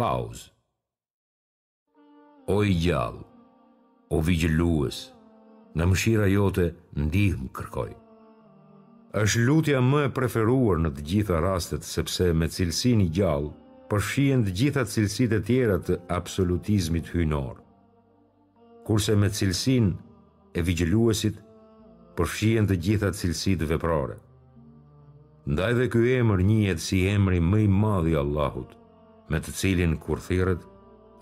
Pauzë. O i gjallë, o vigjëlues, nga mëshira jote ndihmë kërkoj. Është lutja më e preferuar në të gjitha rastet sepse me cilësinë i gjallë përfshihen të gjitha cilësitë e tjera të absolutizmit hyjnor. kurse me cilësinë e vigjëluesit përfshihen të gjitha cilësitë veprore. Ndaj dhe ky emër njihet si emri më i madh i Allahut, me të cilin kur thirret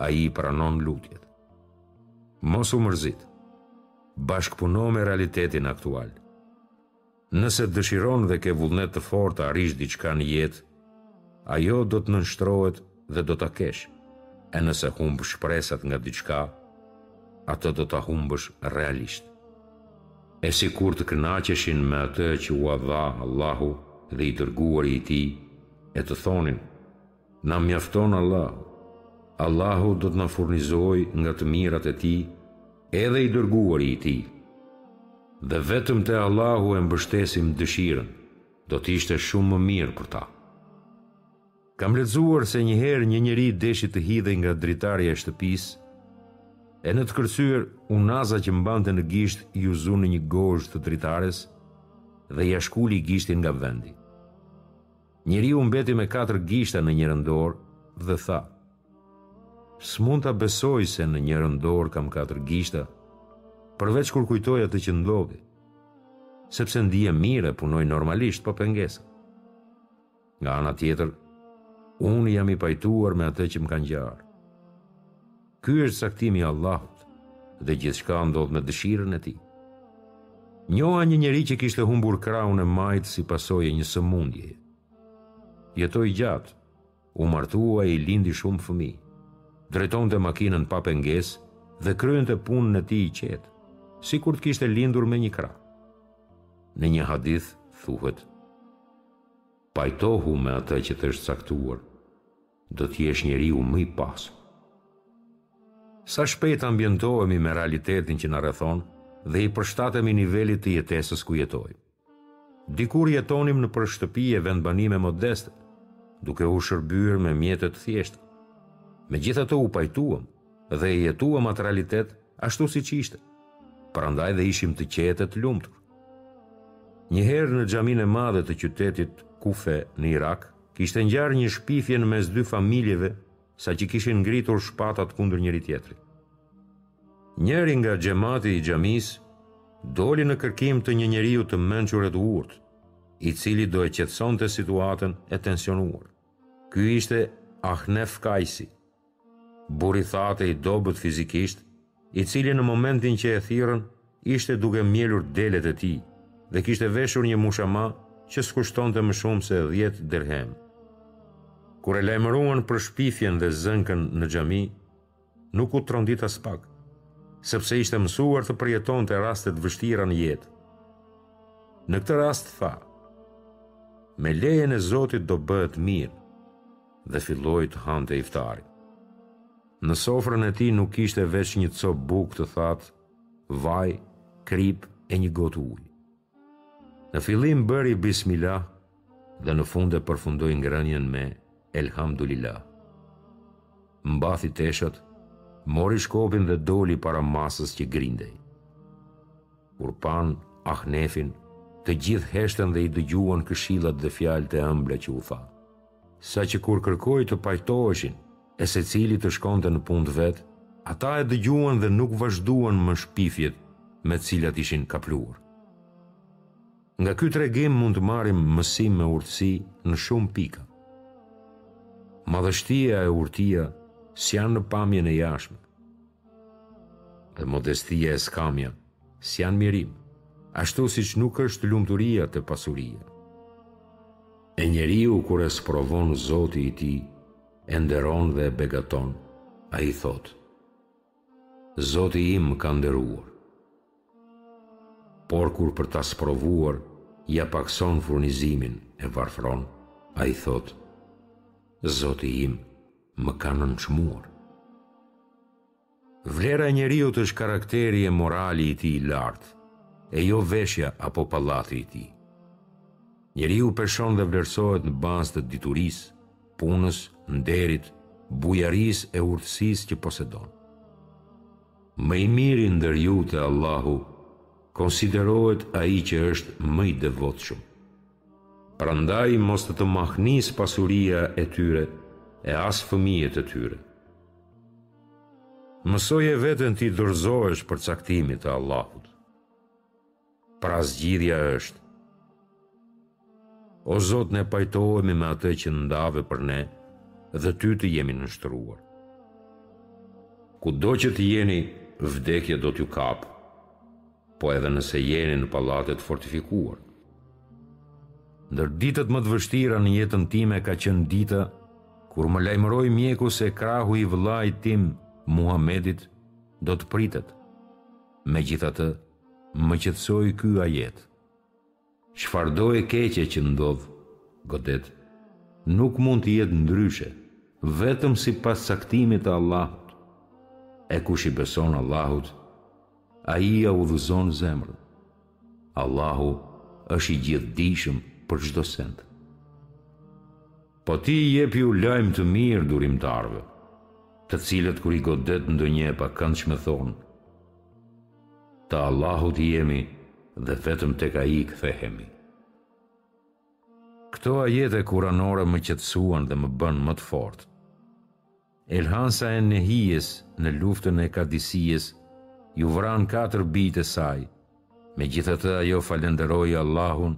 ai i pranon lutjet. Mos u mërzit. Bashkëpuno me realitetin aktual. Nëse dëshiron dhe ke vullnet të fortë të arrish diçka në jetë, ajo do të nënshtrohet dhe do ta kesh, e nëse humb shpresat nga diçka, atë do ta humbësh realisht. E sikur të kënaqeshin me atë që ua dha Allahu dhe i Dërguari i Tij, e të thonin, Na mjafton Allahu. Allahu do të na furnizojë nga të mirat e Tij edhe i Dërguari i Tij. Dhe vetëm te Allahu e mbështesim dëshirën, do të ishte shumë më mirë për ta. Kam lexuar se një herë një njeri deshi të hidhej nga dritarja e shtëpisë, e në të kërcyer unaza që mbante në gisht iu zu në një gozhdë të dritares dhe ia shkuli gishtin nga vendi. Njeriu mbeti me katër gishta në njërën dorë dhe tha, S'mund ta besoj se në njërën dorë kam katër gishta, përveç kur kujtoj atë që ndodhi, sepse ndihem mirë e punoj normalisht pa pengesa. Nga ana tjetër, unë jam i pajtuar me atë që më ka ngjarë. Ky është caktimi i Allahut dhe gjithçka ndodh me dëshirën e Tij. Njoha një njeri që kishte humbur krahun e majtë si pasojë e një sëmundjeje. Jetoi gjatë, u martua e i lindi shumë fëmijë. Drejtonte makinën pa pengesë dhe kryente punën e tij i qetë, sikur të kishte lindur me një krah. Në një hadith thuhet: Pajtohu me atë që të është caktuar. Do të jesh njeriu më i pasur. Sa shpejt ambientohemi me realitetin që na rrethon dhe i përshtatemi nivelit të jetesës ku jetojmë. Dikur jetonim nëpër shtëpi e vendbanime modeste, duke u shërbyer me mjete të thjeshta. Megjithatë u pajtuam dhe e jetuam atë realitet ashtu siç ishte. Prandaj dhe ishim të qetë e të lumtur. Një herë në xhaminë e madhe të qytetit Kufe në Irak, Kishte ngjarë një shpifje në mes dy familjeve sa që kishin ngritur shpatat kundër njëri tjetrit. Njëri nga xhemati i xhamisë doli në kërkim të një njeriu të mençur e të urtë, i cili do e qetësonte situatën e tensionuar. Ky ishte Ahnef Kajsi, Burri thatë e i dobët fizikisht, i cili në momentin që e thirrën, ishte duke mjelur delet e tij dhe kishte veshur një mushama që s'kushtonte më shumë se dhjetë dirhem. Kur e lajmëruan për shpifjen dhe zënkën në xhami, nuk u trondit aspak, sepse ishte mësuar të përjetonte raste të vështira në jetë. Në këtë rast tha, Me lejen e Zotit do bëhet mirë. dhe filloi të hante iftarin. Në sofrën e tij nuk kishte veç një copë bukë të thatë, vaj, kripë e një gotë ujë. Në fillim bëri bismillah dhe në fund e përfundoi ngrënien me elhamdulillah. Mbathi teshat, mori shkopin dhe doli para masës që grindej. Kur panë Ahnefin, të gjithë heshtën dhe i dëgjuan këshillat dhe fjalët e ëmbla që u tha. Saqë kur kërkoi të pajtoheshin e secili të shkonte në punë të vet, ata e dëgjuan dhe nuk vazhduan më shpifjet me të cilat ishin kapluar. Nga ky tregim mund të marrim mësim me urtësi në shumë pika. Madhështia e urtia s'janë në pamjen e jashme, dhe modestia e skamja s'janë mjerim, ashtu siç nuk është lumturia te pasuria. E njeriu kur e sprovon Zoti i tij, e nderon dhe e begaton, ai thotë, Zoti im më ka nderuar. Por kur për ta sprovuar, ia pakëson furnizimin e varfëron, ai thotë, Zoti im më ka nënçmuar. Vlera e njeriut është karakteri e morali i tij i lartë, e jo veshja apo pallati i tij. Njeriu peshon dhe vlerësohet në bazë të diturisë, punës, nderit, bujarisë e urtësisë që posedon. Më i miri ndër ju te Allahu konsiderohet ai që është më i devotshëm. Prandaj mos të të mahnisë pasuria e tyre e as fëmijët e tyre. Mësoje veten t'i dorëzohesh përcaktimit të Allahut. Pra zgjidhja është O Zot ne pajtohemi me atë që ndave për ne dhe ty të jemi nënshtruar. Kudo që të jeni, vdekja do t'ju kapë. Po edhe nëse jeni në pallate të fortifikuar. Ndër ditët më të vështira në jetën time ka qenë dita kur më lajmëroi mjeku se krahu i vëllait tim, Muhamedit, do të pritet. Megjithatë, më qetësoi ky ajet. Çfarëdo e keqe që ndodh, godet, nuk mund të jetë ndryshe, vetëm sipas caktimit të Allahut. E kush i beson Allahut, ai ia udhëzon zemrën. Allahu është i gjithëdijshëm për çdo send. Po ti jepu lajm të mirë durimtarëve, të cilët kur i godet ndonjë e pakëndshme thonë: Të Allahut jemi dhe vetëm tek Ai kthehemi. Këto ajete kuranore më qetësuan dhe më bënë më të fortë. Elhansa e Nehijes në luftën e Kadisijes iu vranë katër bijtë e saj, megjithatë ajo falënderoi Allahun,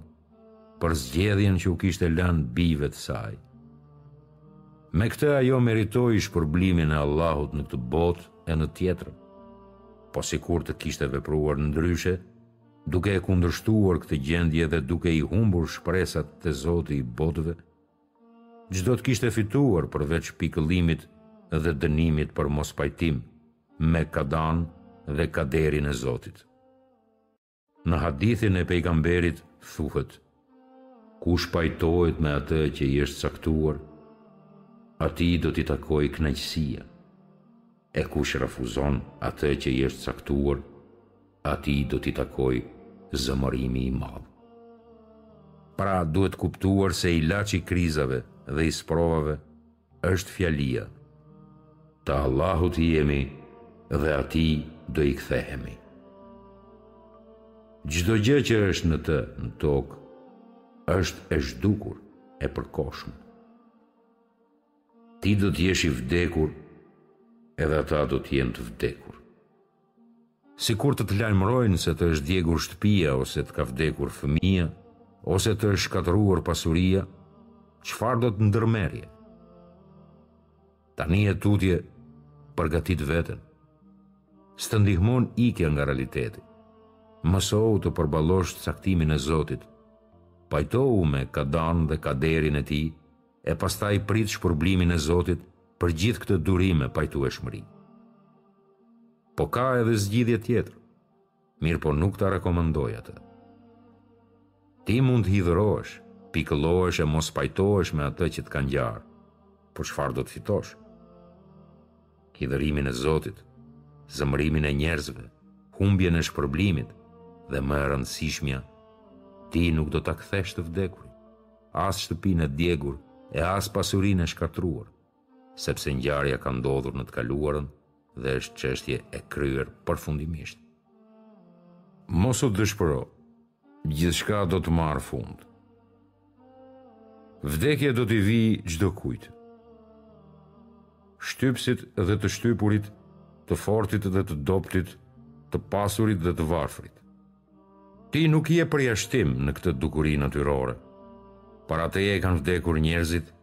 për zgjedhjen që u kishte lënë bijve të saj. Me këtë ajo meritoi shpërblimin e Allahut në këtë botë e në tjetrën. Po sikur të kishte vepruar ndryshe, duke e kundërshtuar këtë gjendje dhe duke i humbur shpresat te Zoti i botëve, ç'do të kishte fituar përveç pikëllimit dhe dënimit për mospajtim me kadan dhe kaderin e Zotit. Në hadithin e Pejgamberit thuhet: Kush pajtohet me atë që i është caktuar, atij do t'i takojë kënaqësia. E kush refuzon atë që i është caktuar, atij do t'i takojë zemërimi i madh. Pra duhet kuptuar se ilaçi i krizave dhe i sprovave Është fjalia, Të Allahut jemi dhe atij do i kthehemi. Çdo gjë që është në të në tokë, është e zhdukur e përkohshme. Ti do të jesh i vdekur edhe ata do të jenë të vdekur. Sikur të të lajmërojnë se të është djegur shtëpia ose të ka vdekur fëmija, ose të është shkatërruar pasuria, çfarë do të ndërmerrje? Tani e tutje, përgatite veten. S'të ndihmon ikja nga realiteti. Mësohu të përballosh caktimin e Zotit. Pajtohu me kadan dhe kaderin e tij, e pastaj prit shpërblimin e Zotit për gjithë këtë durim e pajtueshmëri. Po ka edhe zgjidhje tjetër, mirëpo nuk ta rekomandoj atë. Ti mund të hidhërohesh, pikëllohesh e mos pajtohesh me atë që të ka ngjarë, por çfarë do të fitosh? hidhërimin e Zotit, zëmërimin e njerëzve, humbjen e shpërblimit dhe më e rëndësishmja, ti nuk do ta kthesh të vdekurin, as shtëpinë e djegur e as pasurinë e shkatërruar, sepse ngjarja ka ndodhur në të kaluarën dhe është çështje e kryer përfundimisht. Mos u dëshpëro, Gjithçka do të marrë fund. Vdekja do t'i vijë çdokujt. Shtypësit dhe të shtypurit, të fortit dhe të dobëtit, të pasurit dhe të varfrit. Ti nuk je përjashtim në këtë dukuri natyrore. Para teje kanë vdekur njerëzit,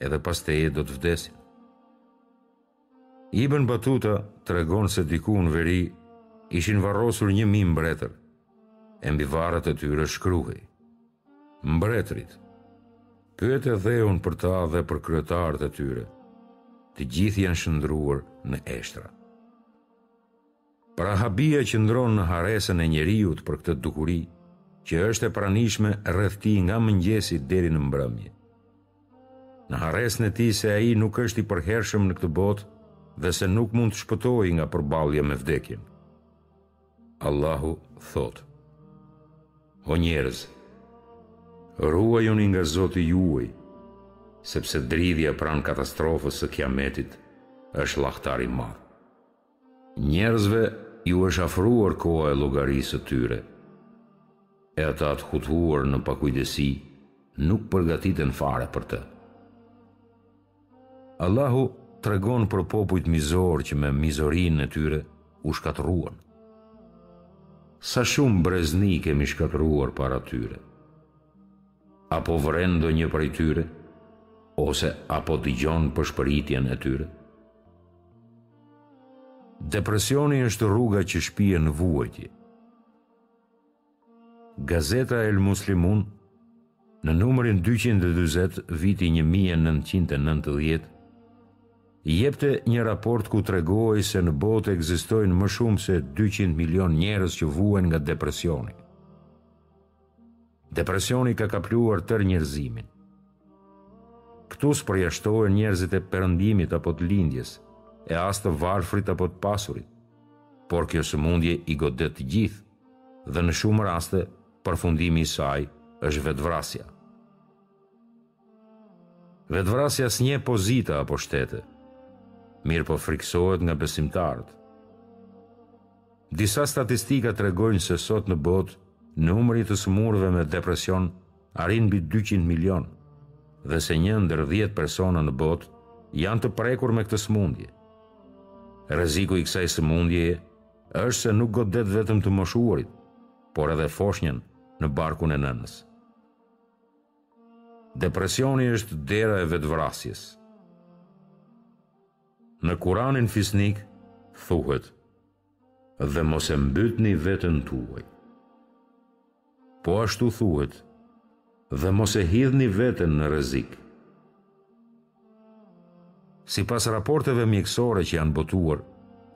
edhe pas teje do të vdesin. Ibën Batuta tregon se diku në veri ishin varrosur një mijë mbretër, e mbi varret e tyre shkruhej, Mbretërit, pyete dheun për ta dhe për kryetarët e tyre, të gjithë janë shndërruar në eshtra. Pra habia qëndron në harresën e njeriut për këtë dukuri që është e pranishme rreth tij nga mëngjesi deri në mbrëmje. Në harresën e tij se ai nuk është i përhershëm në këtë botë dhe se nuk mund të shpëtojë nga përballja me vdekjen. Allahu thotë: O njerëz, ruajuni nga Zoti juaj, sepse dridhja pranë katastrofës së Kiametit është llahtari e madhe. Njerëzve iu është afruar koha e llogarisë së tyre, e ata të hutuar në pakujdesi nuk përgatiten fare për të. Allahu tregon për popujt mizorë që me mizorinë e tyre u shkatërruan. Sa shumë brezni kemi shkatërruar para tyre. Apo vëren ndonjë prej tyre, ose apo dëgjon pëshpëritjen e tyre. Depresioni është rruga që shpie në vuajtje. Gazeta El Muslimun në numrin 240 viti 1990 jepte një raport ku tregohej se në botë ekzistojnë më shumë se 200 milion njerëz që vuajnë nga depresioni. Depresioni ka kapluar tërë njerëzimin. Këtu s'përjashtohen njerëzit e perëndimit apo të lindjes, e as të varfrit apo të pasurit, por kjo sëmundje i godet të gjithë dhe në shumë raste përfundimi i saj është vetëvrasja. Vetëvrasja s'njeh pozita apo shtete, mirëpo frikësohet nga besimtarët. Disa statistika tregojnë se sot në botë numri i të sëmurëve me depresion arrin mbi 200 milionë dhe se një ndër 10 persona në botë janë të prekur me këtë sëmundje. Rreziku i kësaj sëmundjeje është se nuk godet vetëm të moshuarit, por edhe foshnjën në barkun e nënës. Depresioni është dera e vetëvrasjes. Në Kuranin fisnik thuhet: "Dhe mos e mbytni veten tuaj." Po ashtu thuhet: "Dhe mos e hidhni veten në rrezik." Sipas raporteve mjekësore që janë botuar,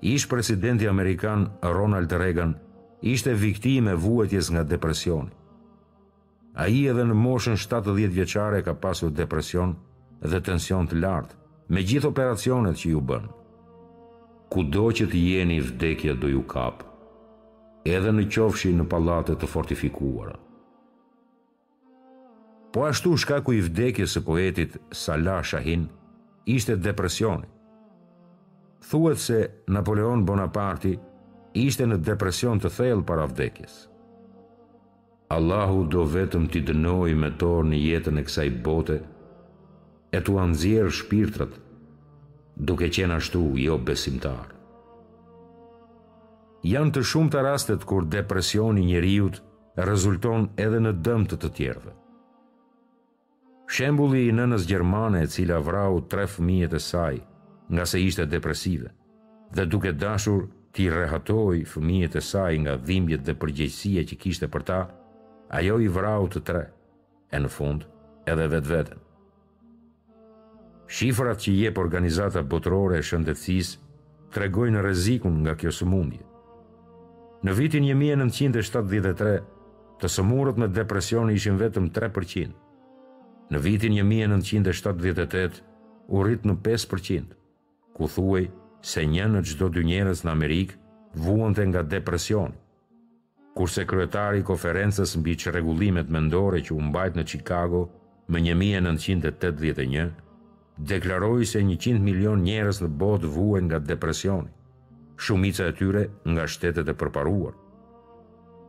ish-presidenti amerikan Ronald Reagan ishte viktimë e vuajtjes nga depresioni. Ai edhe në moshën shtatëdhjetë vjeçare ka pasur depresion dhe tension të lartë, me gjithë operacionet që iu bënë. Kudo që të jeni vdekja do ju kap, edhe në qofshi në pallate të fortifikuara. Po ashtu shkaku i vdekjes së poetit Salah Shahin ishte depresioni. Thuhet se Napoleon Bonaparti ishte në depresion të thellë para vdekjes. Allahu do vetëm t'i dënojë me to në jetën e kësaj bote e t'ua nxjerrë shpirtrat, duke qenë ashtu jobesimtarë. Janë të shumta rastet kur depresioni i njeriut rezulton edhe në dëm të të tjerëve. Shembulli i nënës gjermane e cila vrau tre fëmijët e saj ngase ishte depresive dhe duke dashur t'i rehatojë fëmijët e saj nga dhimbjet dhe përgjegjësia që kishte për ta, ajo i vrau të tre, e në fund edhe vetveten. Shifrat që jep Organizata Botërore e Shëndetësisë tregojnë rrezikun nga kjo sëmundje. Në vitin një mijë e nëntëqind e shtatëdhjetë e tre, Të sëmurët me depresion ishin vetëm tre për qind. Në vitin një mijë e nëntëqind e shtatëdhjetë e tetë u rrit në pesë për qind, ku thuhej se një në çdo dy njerëz në Amerikë vuante nga depresioni. Kurse kryetari i Konferencës mbi Çrregullimet Mendore që u mbajt në Çikago më një mijë e nëntëqind e tetëdhjetë e një, deklaroi se njëqind milion njerëz në botë vuajnë nga depresioni, shumica e tyre nga shtetet e përparuara.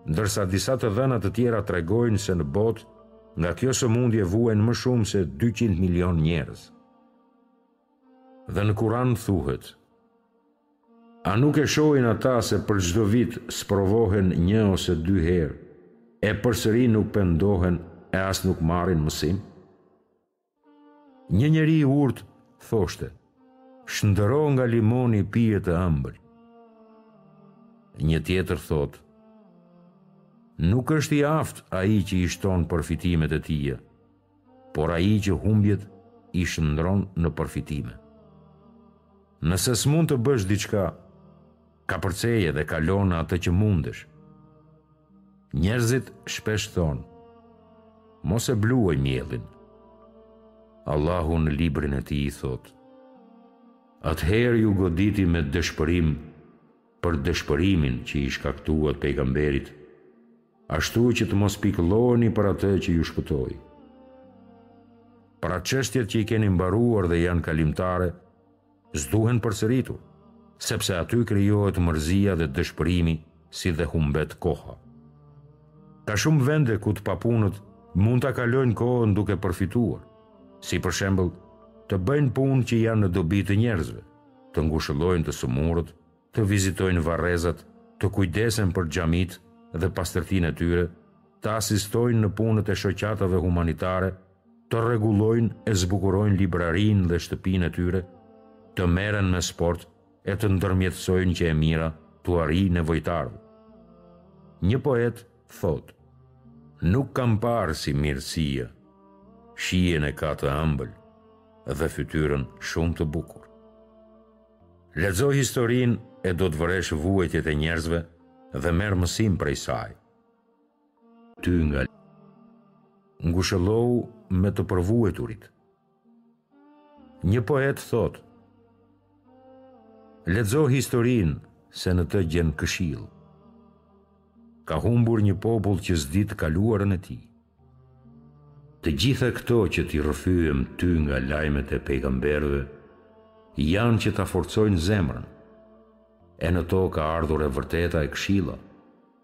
Ndërsa disa të dhëna të tjera tregojnë se në botë nga kjo sëmundje vuajnë më shumë se dyqind milion njerëz. Dhe në Kuran thuhet: A nuk e shohin ata se për çdo vit sprovohen një ose dy herë e përsëri nuk pendohen e as nuk marrin mësim? Një njeri i urtë thoshte, shndërro nga limoni pije të ëmbël. Një tjetër thotë, nuk është i aftë ai që i shton përfitimet e tij, por ai që humbjet i shndërron në përfitime. Nëse s'mund të bësh diçka, Kapërceje dhe kalo në atë që mundesh. Njerëzit shpesh thonë, mos e bluaj miellin. Allahu në librin e tij thotë, atëherë ju goditi me dëshpërim për dëshpërimin që i shkaktuat pejgamberit, ashtu që të mos pikëlloheni për atë që ju shpëtoi. Pra çështjet që i keni mbaruar dhe janë kalimtare, s'duhen përsëritur, sepse aty krijohet mërzia dhe dëshpërimi si dhe humbet koha. Ka shumë vende ku të papunët mund ta kalojnë kohën duke përfituar, si për shembull, të bëjnë punë që janë në dobi të njerëzve, të ngushëllojnë të sëmurët të vizitojnë varrezat, të kujdesen për xhamitë dhe pastërtinë e tyre, të asistojnë në punët e shoqatave humanitare, të rregullojnë e zbukurojnë librarinë dhe shtëpinë e tyre, të merren me sport e të ndërmjetësojnë që e mira t'u arrijë nevojtarëve. Një poet thotë: Nuk kam parë si mirësia, shijen e ka të ëmbël dhe fytyrën shumë të bukur. Lexo historinë e do të vëresh vuajtjet e njerëzve dhe merr mësim prej saj. Ty nga ngushëllohu me të përvuajturit. Një poet thotë, Lexo historinë se në të gjen këshillë. Ka humbur një popull që s'di të kaluarën e tij. Të gjitha këto që t'i rrëfyem ty nga lajmet e pejgamberëve janë që ta forcojnë zemrën. E në to ka ardhur e vërteta e këshilla,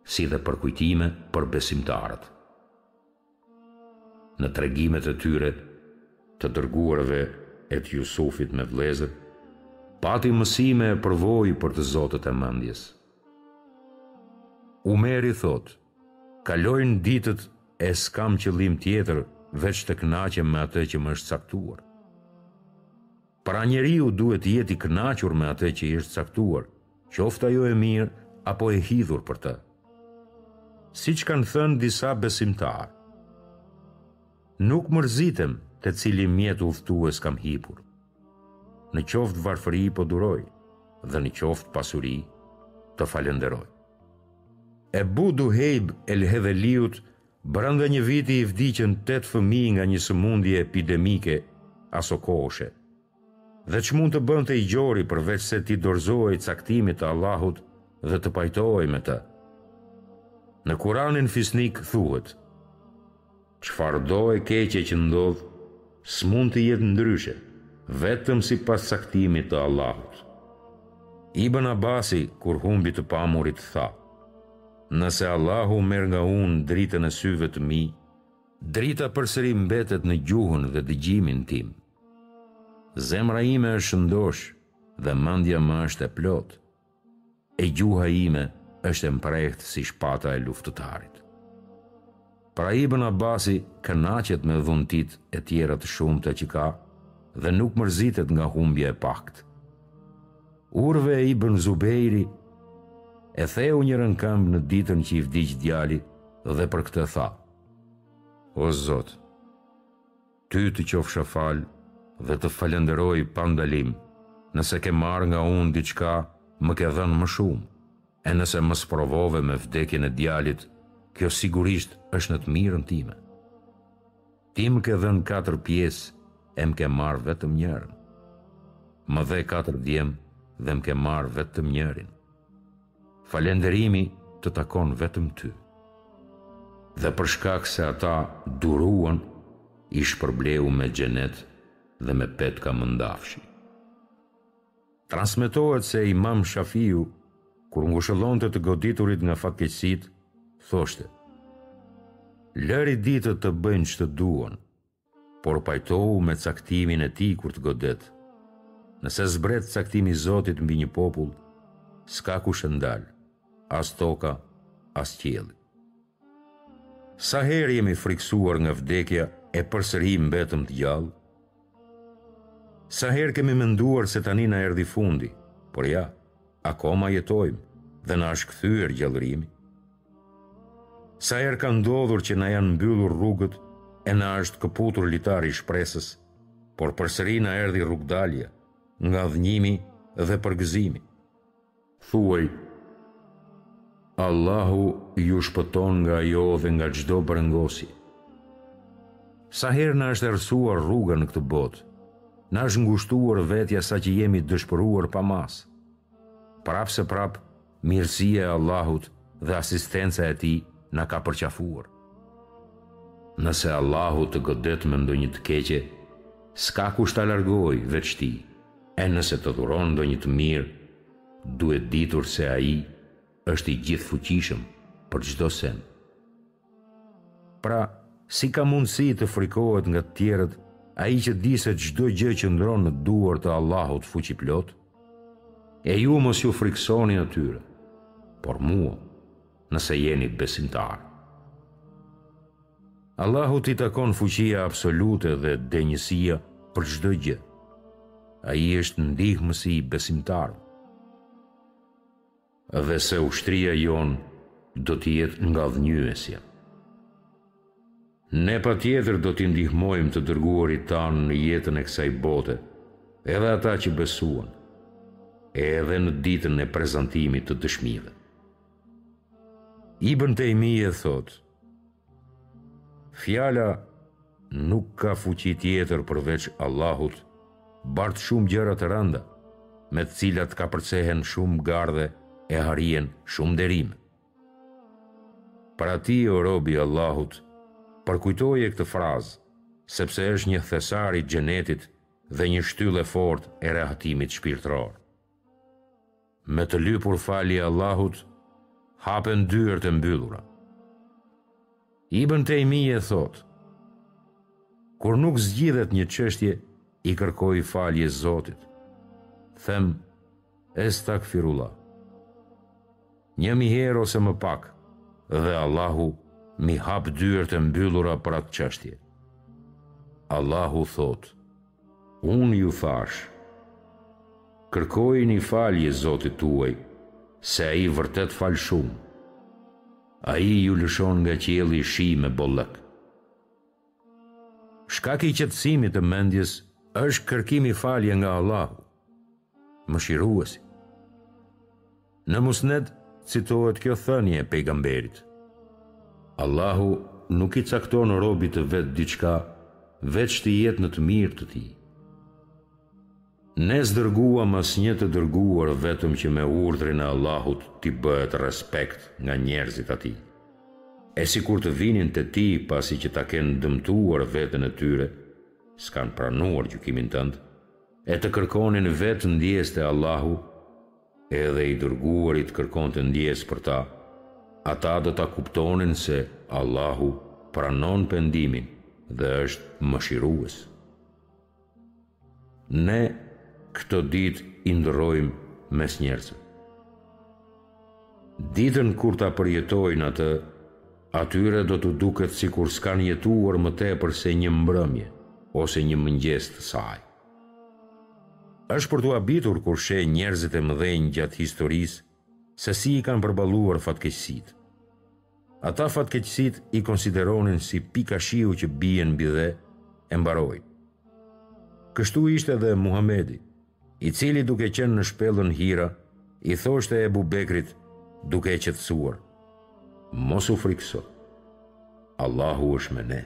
si dhe përkujtime për besimtarët. Në tregimet e tyre të dërguarve e të Jusufit me vëllezër, pati mësime e përvojë për të zotët e mendjes. Umeri thotë, Kalojnë ditët e s'kam qëllim tjetër veç të kënaqem me atë që më është caktuar. Pra njeriu duhet të jetë i kënaqur me atë që i është caktuar, qoftë ajo e mirë apo e hidhur për të. Siç kanë thënë disa besimtarë, Nuk mërzitem te cili mjet udhëtues kam hipur. Në qoftë varfëri po duroj dhe në qoftë pasuri të falënderoj. Ebu Dhuejb el-Hudheliut Brenda një viti i vdiqën tetë fëmijë nga një sëmundje epidemike asokohëshe. Dhe ç'mund të bënte i gjori përveçse t'i dorëzohej caktimit të Allahut dhe të pajtohej me të? Në Kuranin fisnik thuhet, Çfarëdo e keqe që ndodh, s'mund të jetë ndryshe, vetëm sipas caktimit të Allahut. Ibën Abasi, kur humbi të pamurit, tha, Nëse Allahu merr nga unë dritën e syve të mi, drita përsëri mbetet në gjuhën dhe dëgjimin tim. Zemra ime është shëndosh dhe mendja më është e plotë. E gjuha ime është e mprehtë si shpata e luftëtarit. Pra Ibën Abasi kënaqet me dhuntitë e tjera të shumta që ka dhe nuk mërzitet nga humbja e paktë. Urve Ibën Zubejri e theu njërën këmbë në ditën që i vdiq djali dhe për këtë tha: O Zot! Ty të qofsha falë dhe të falënderoj pa ndalim, nëse ke marrë nga unë diçka, më ke dhënë më shumë, e nëse më sprovove me vdekjen e djalit, kjo sigurisht është në të mirën time. Ti më ke dhënë katër pjesë e më ke marrë vetëm njërën. Më dhe katër djem dhe më ke marrë vetëm njërin. Falënderimi të takon vetëm ty. Dhe për shkak se ata duruan, i shpërbleu me xhenet dhe me petka mëndafshi. Transmetohet se Imam Shafiu, kur ngushëllonte të goditurit nga fatkeqësitë, thoshte: Lëri ditët të bëjnë ç'të duan, por pajtohu me caktimin e tij kur të godet. Nëse zbret caktimi i Zotit mbi një popull, s'ka kush e ndal, as toka, as qielli. Sa herë jemi frikësuar nga vdekja e përsëri mbetëm të gjallë? Sa herë kemi menduar se tani na erdhi fundi, por ja, akoma jetojmë dhe na është kthyer gjallërimi? Sa herë ka ndodhur që na janë mbyllur rrugët e na është këputur litari i shpresës, por përsëri na erdhi rrugdalja, ngadhnjimi dhe përgëzimi. Thuaj, Allahu ju shpëton nga ajo dhe nga çdo brengosje. Sa herë na është errësuar rruga në këtë botë, na është ngushtuar vetja saqë jemi dëshpëruar pa masë. Prapëseprapë Mirësia e Allahut dhe asistenca e Tij na ka përqafuar. Nëse Allahu të godet me ndonjë të keqe, s'ka kush ta largojë veç Tij, e nëse të dhuron ndonjë të mirë, duhet ditur se Ai është i Gjithëfuqishëm për çdo send. Pra, si ka mundësi të frikohet nga të tjerët ai që di se çdo gjë qëndron në duar të Allahut fuqiplot? E ju mos ju frikësoni atyre, por mua, nëse jeni besimtarë. Allahut i takon fuqia absolute dhe denjësia për çdo gjë. Ai është ndihmësi i besimtarëve. Dhe se ushtria jonë do të jetë ngadhënjyesja. Ne patjetër do t'i ndihmojmë të dërguarit tanë në jetën e kësaj bote, edhe ata që besuan, edhe në ditën e prezantimit të dëshmive. Ibn Tejmije thotë, Fjala nuk ka fuqi tjetër përveç Allahut, bart shumë gjëra të rënda, me të cilat kapërcehen shumë gardhe e arrihen shumë derime. Pra ti o robi i Allahut, përkujtoje këtë frazë, sepse është një thesar i xhenetit dhe një shtyllë e fortë e rehatimit shpirtëror. Me të lypur falje Allahut, hapen dyert e mbyllura. Ibn Tejmije thotë, kur nuk zgjidhet një çështje, i kërkoj falje Zotit. Them, estagfirullah. Një mijë herë ose më pak, dhe Allahu m'i hap dyert e mbyllura për atë çështje. Allahu thotë, Unë ju thashë, Kërkojini falje Zotit tuaj, se Ai vërtet fal shumë. Ai ju lëshon nga qielli shi me bollëk. Shkak i qetësimit të mendjes është kërkimi falje nga Allahu. Mëshirues. Në Musned citohet kjo thënie e Pejgamberit, Allahu nuk i cakton robit të vet diçka veç të jetë në të mirë të tij. Ne s'dërguam asnjë të dërguar vetëm që me urdhrin e Allahut t'i bëhet respekt nga njerëzit atij. E sikur të vinin te ti pasi që ta kenë dëmtuar veten e tyre, s'kanë pranuar gjykimin tënd? E të kërkonin vetë ndjesë te Allahu, edhe i Dërguari të kërkonte ndjesë për ta, ata do ta kuptonin se Allahu pranon pendimin dhe është Mëshirues. Ne këto ditë i ndërrojmë mes njerëzve. Ditën kur ta përjetojnë atë, atyre do t'u duket sikur s'kanë jetuar më tepër se një mbrëmje ose një mëngjes të saj. Është për t'u habitur kur sheh njerëzit e mëdhenj gjatë historisë se si i kanë përballuar fatkeqësitë. Ata fatkeqësitë i konsideronin si pika shiu që bien mbi dhe e mbarojnë. Kështu ishte dhe Muhamedi, i cili duke qenë në shpellën Hira i thoshte Ebu Bekrit duke e qetësuar, Mos u frikëso, Allahu është me ne.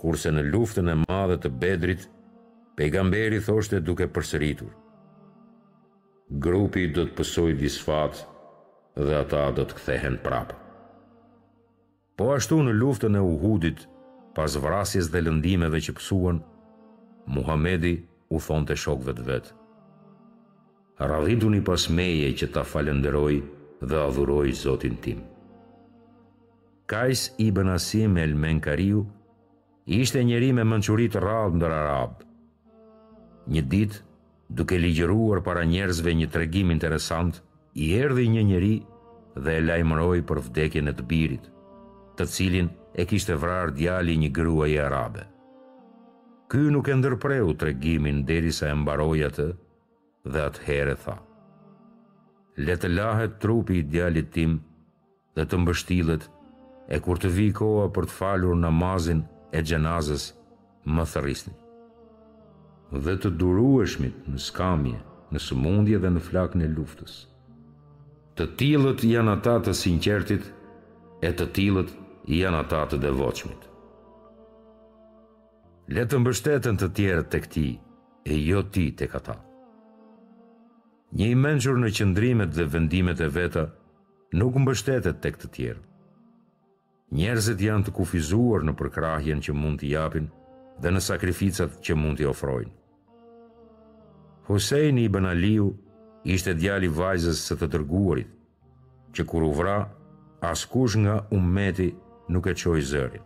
Kurse në luftën e madhe të Bedrit, Pejgamberi thoshte duke përsëritur, Grupi do të pësojë disfatë dhe ata do të kthehen prapë. Po ashtu në luftën e Uhudit, pas vrasjes dhe lëndimeve që pësuan, Muhamedi u thoshte shokëve të vet, Radhituni pas meje që ta falënderoj dhe adhuroj Zotin tim. Kajs ibn Asim el-Menkariu, Ishte njeri me mençuri të rrallë ndër arabë. Një ditë, duke ligjëruar para njerëzve një tregim interesant, i erdhi një njeri dhe e lajmëroi për vdekjen e të birit, të cilin e kishte vrarë djali i një gruaje arabe. Ky nuk e ndërpreu tregimin derisa e mbaroi atë dhe atëherë tha: Le të lahet trupi i djalit tim dhe të mbështillet e kur të vijë koha për të falur namazin e xhenazës më thërrisni dhe të durueshmit në skamje, në sëmundje dhe në flakën e luftës. Të tillët janë ata të sinqertit e të tillët janë ata të devotshmit. Le të mbështeten të tjerët tek ti e jo ti tek ata. Një i mençur në qëndrimet dhe vendimet e veta, Nuk mbështetet tek të tjerët. Njerëzit janë të kufizuar në përkrahjen që mund t'i japin dhe në sakrificat që mund t'i ofrojnë. Husejni ibn Aliu ishte djali i vajzës së të dërguarit, që kur u vra, askush nga ummeti nuk e çoi zërin.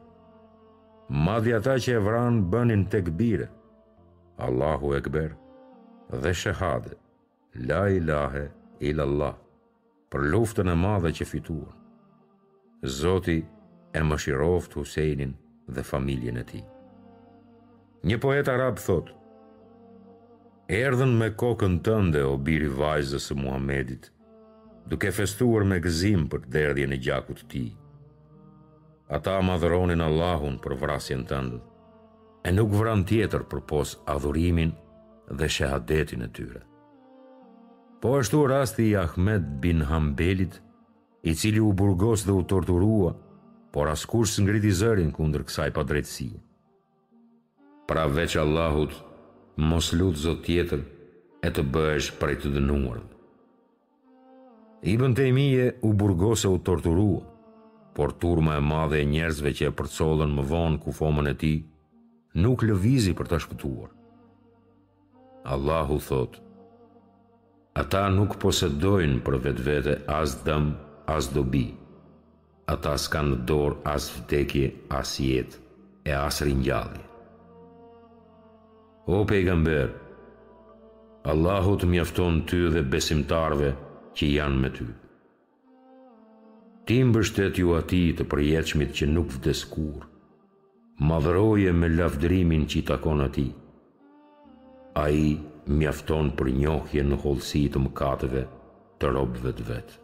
Madje ata që e vranë bënin tekbire, Allahu Ekber dhe shehadet, la ilahe illallah. për luftën e madhe që fituan. Zoti e mëshiroftë Husejnin dhe familjen e tij. Një poet arab thotë: Erdhën me kokën tënde o biri i vajzës së Muhamedit, duke festuar me gëzim për derdhjen e gjakut të tij. Ata madhëronin Allahun për vrasjen tënde, e nuk vranë tjetër përpos adhurimin dhe shehadetin e tyre. Po ashtu rasti i Ahmed bin Hambelit, i cili u burgos dhe u torturua, por askush s'ngriti zërin kundër kësaj padrejtësie. Pra veç Allahut, mos lut zot tjetër e të bëhesh prej të dënuarve. Ibn Tejmije u burgos e u torturua, por turma e madhe e njerëzve që e përcollën më vonë kufomën e tij, nuk lëvizi për ta shpëtuar. Allahu thotë, Ata nuk posedojnë për vetvete as dëm, as dobi. Ata s'kanë në dorë as vdekje, as jetë, e as ringjallje. O pejgamber, Allahu të mjafton ty dhe besimtarëve që janë me ty. Ti mbështetju atij të përjetshmit që nuk vdes kurrë. Madhëroje me lavdërimin që i takon atij. Ai mjafton për njohje në hollësi të mëkateve të robëve të vet.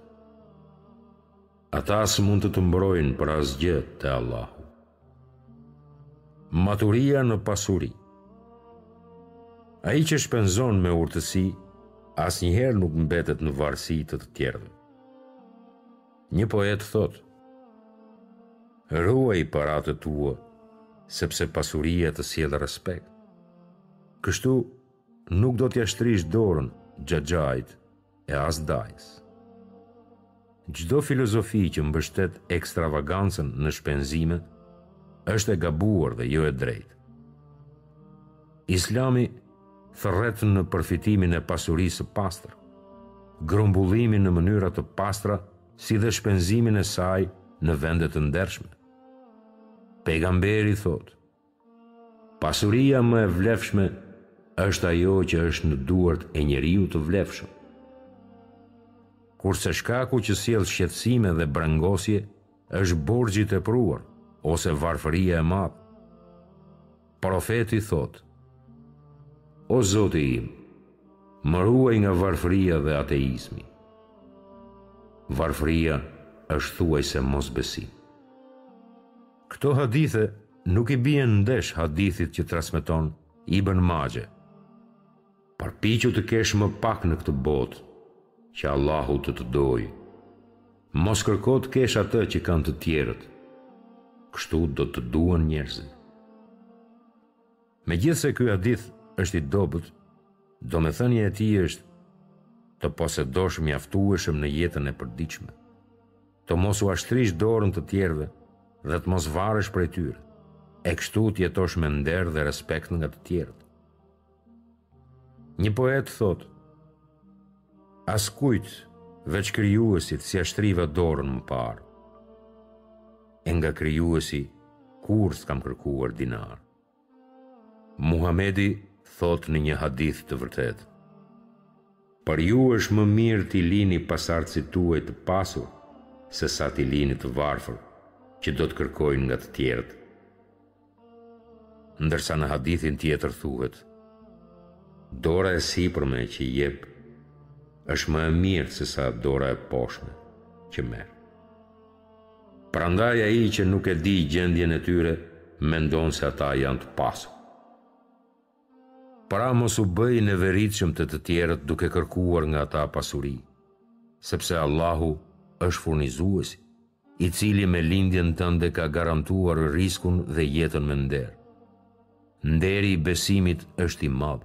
Ata s'mund të të mbrojnë për asgjë te Allahu. Maturia në pasuri Ai që shpenzon me urtësi, asnjëherë nuk mbetet në varësi të të tjerëve. Një poet thotë, Ruaji paratë e tua, sepse pasuria të sjell respekt. Kështu, nuk do t'ia shtrish dorën xhaxhait, e as dajës. Çdo filozofi që mbështet ekstravagancën në shpenzime është e gabuar dhe jo e drejtë. Islami thërret në përfitimin e pasurisë së pastër, grumbullimin në mënyra të pastra si dhe shpenzimin e saj në vende të ndershme. Pejgamberi thotë, Pasuria më e vlefshme është ajo që është në duart e njeriut të vlefshëm. Kurse shkaku që sjell shqetësime dhe brengosje është borxhi i tepruar ose varfëria e madhe. Profeti thotë: O Zoti im, më ruaj nga varfëria dhe ateizmi. Varfëria është thuajse mosbesim. Këto hadithe nuk i bien ndesh hadithit që transmeton Ibën Maxhe, Përpiqu të kesh më pak në këtë botë, që Allahu të të dojë. Mos kërko të kesh atë që kanë të tjerët, kështu do të duan njerëzit. Megjithëse ky hadith është i dobët, domethënia e tij është të posedosh mjaftueshëm në jetën e përditshme. të mos ua shtrish dorën të tjerëve dhe të mos varesh prej tyre, e kështu të jetosh me nder dhe respekt nga të tjerët. Një poet thotë, askujt veç Krijuesit s'ia shtriva dorën më parë, e nga Krijuesi kurrë s'kam kërkuar dinar. Muhamedi thotë në një hadith të vërtetë, Për ju është më mirë t'i lini pasardhësit tuaj të pasur, sesa t'i lini të varfër, që do të kërkojnë nga të tjerët. Ndërsa në hadithin tjetër thuhet, Dora e sipërme që jep është më e mirë sesa dora e poshtme që merr. Prandaj ai që nuk e di gjendjen e tyre mendon se ata janë të pasur. Pra mos u bëj i neveritshëm te të tjerët duke kërkuar nga ata pasuri, sepse Allahu është furnizuesi, i cili me lindjen tënde ka garantuar rizkun dhe jetën me nder. Nderi i besimit është i madh.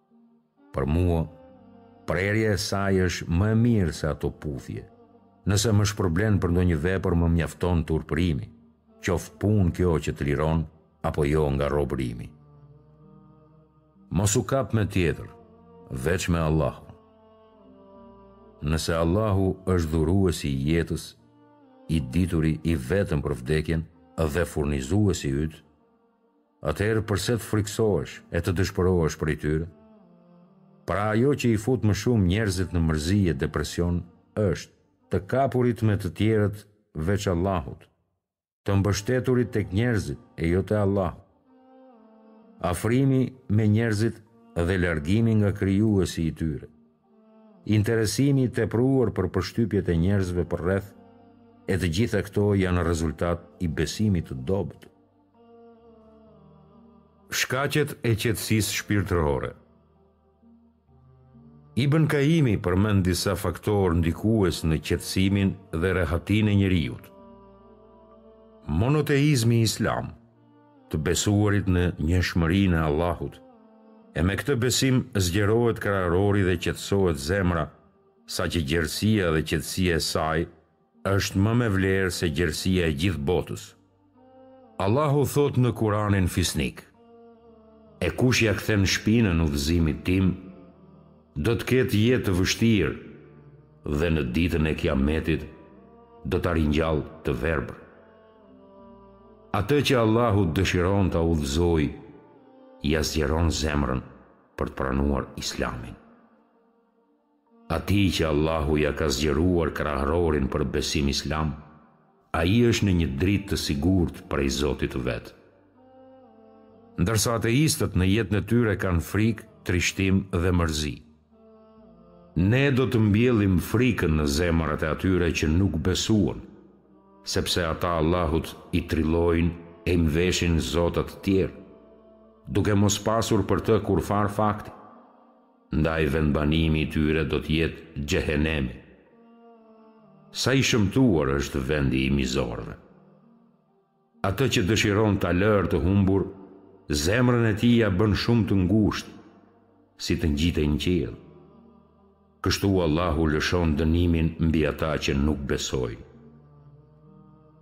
Për mua, prerja e saj është më e mirë se ato puthje. Nëse më shpërblen për ndonjë vepër më mjafton turpërimi, qoftë punë kjo që të liron apo jo nga robërimi. Mos u kap me tjetër, veç me Allahun. Nëse Allahu është dhuruesi i jetës, i dituri i vetëm për vdekjen dhe furnizuesi yt, Atëherë përse të frikësohesh e të dëshpërohesh prej tyre? Pra ajo që i fut më shumë njerëzit në mërzi e depresion është, të kapurit me të tjerët veç Allahut, të mbështeturit tek njerëzit e jo te Allahu. Afrimi me njerëzit dhe largimi nga Krijuesi i tyre. Interesimi i tepruar për përshtypjet e njerëzve përreth e të gjitha këto janë rezultat i besimit të dobët. Shkaqet e qetësisë shpirtërore. Ibn Kaimi përmend disa faktorë ndikues në qetësimin dhe rehatinë e njeriut. Monoteizmi islam të besuarit në njëshmërinë e Allahut, e me këtë besim zgjerohet krahërori dhe qetësohet zemra, saqë gjerësia dhe qetësia e saj është më me vlerë se gjerësia e gjithë botës. Allahu thotë në Kuranin fisnik, E kush ia kthen shpinën udhëzimit tim, do të ketë jetë të vështirë dhe në Ditën e Kiametit do ta ringjallë të verbër. Atë që Allahu dëshiron ta udhëzojë, ia zgjeron zemrën për të pranuar Islamin. Atij që Allahu ia ka zgjeruar krahërorin për besim Islam, ai është në një dritë të sigurt prej Zotit të vet. Ndërsa ateistët në jetën e tyre kanë frikë, trishtim dhe mërzi. Ne do të mbjellim frikën në zemrat e atyre që nuk besuan, sepse ata Allahut i trillojnë e i mveshin zota të tjerë, duke mos pasur për të kurrfarë fakti, ndaj vendbanimi i tyre do të jetë Xhehennemi. Sa i shëmtuar është vendi i mizorëve! Atë që dëshiron ta lërë të humbur, zemrën e tij ia bën shumë të ngushtë, si të ngjitej në qiell. Kështu Allahu lëshon dënimin mbi ata që nuk besojnë.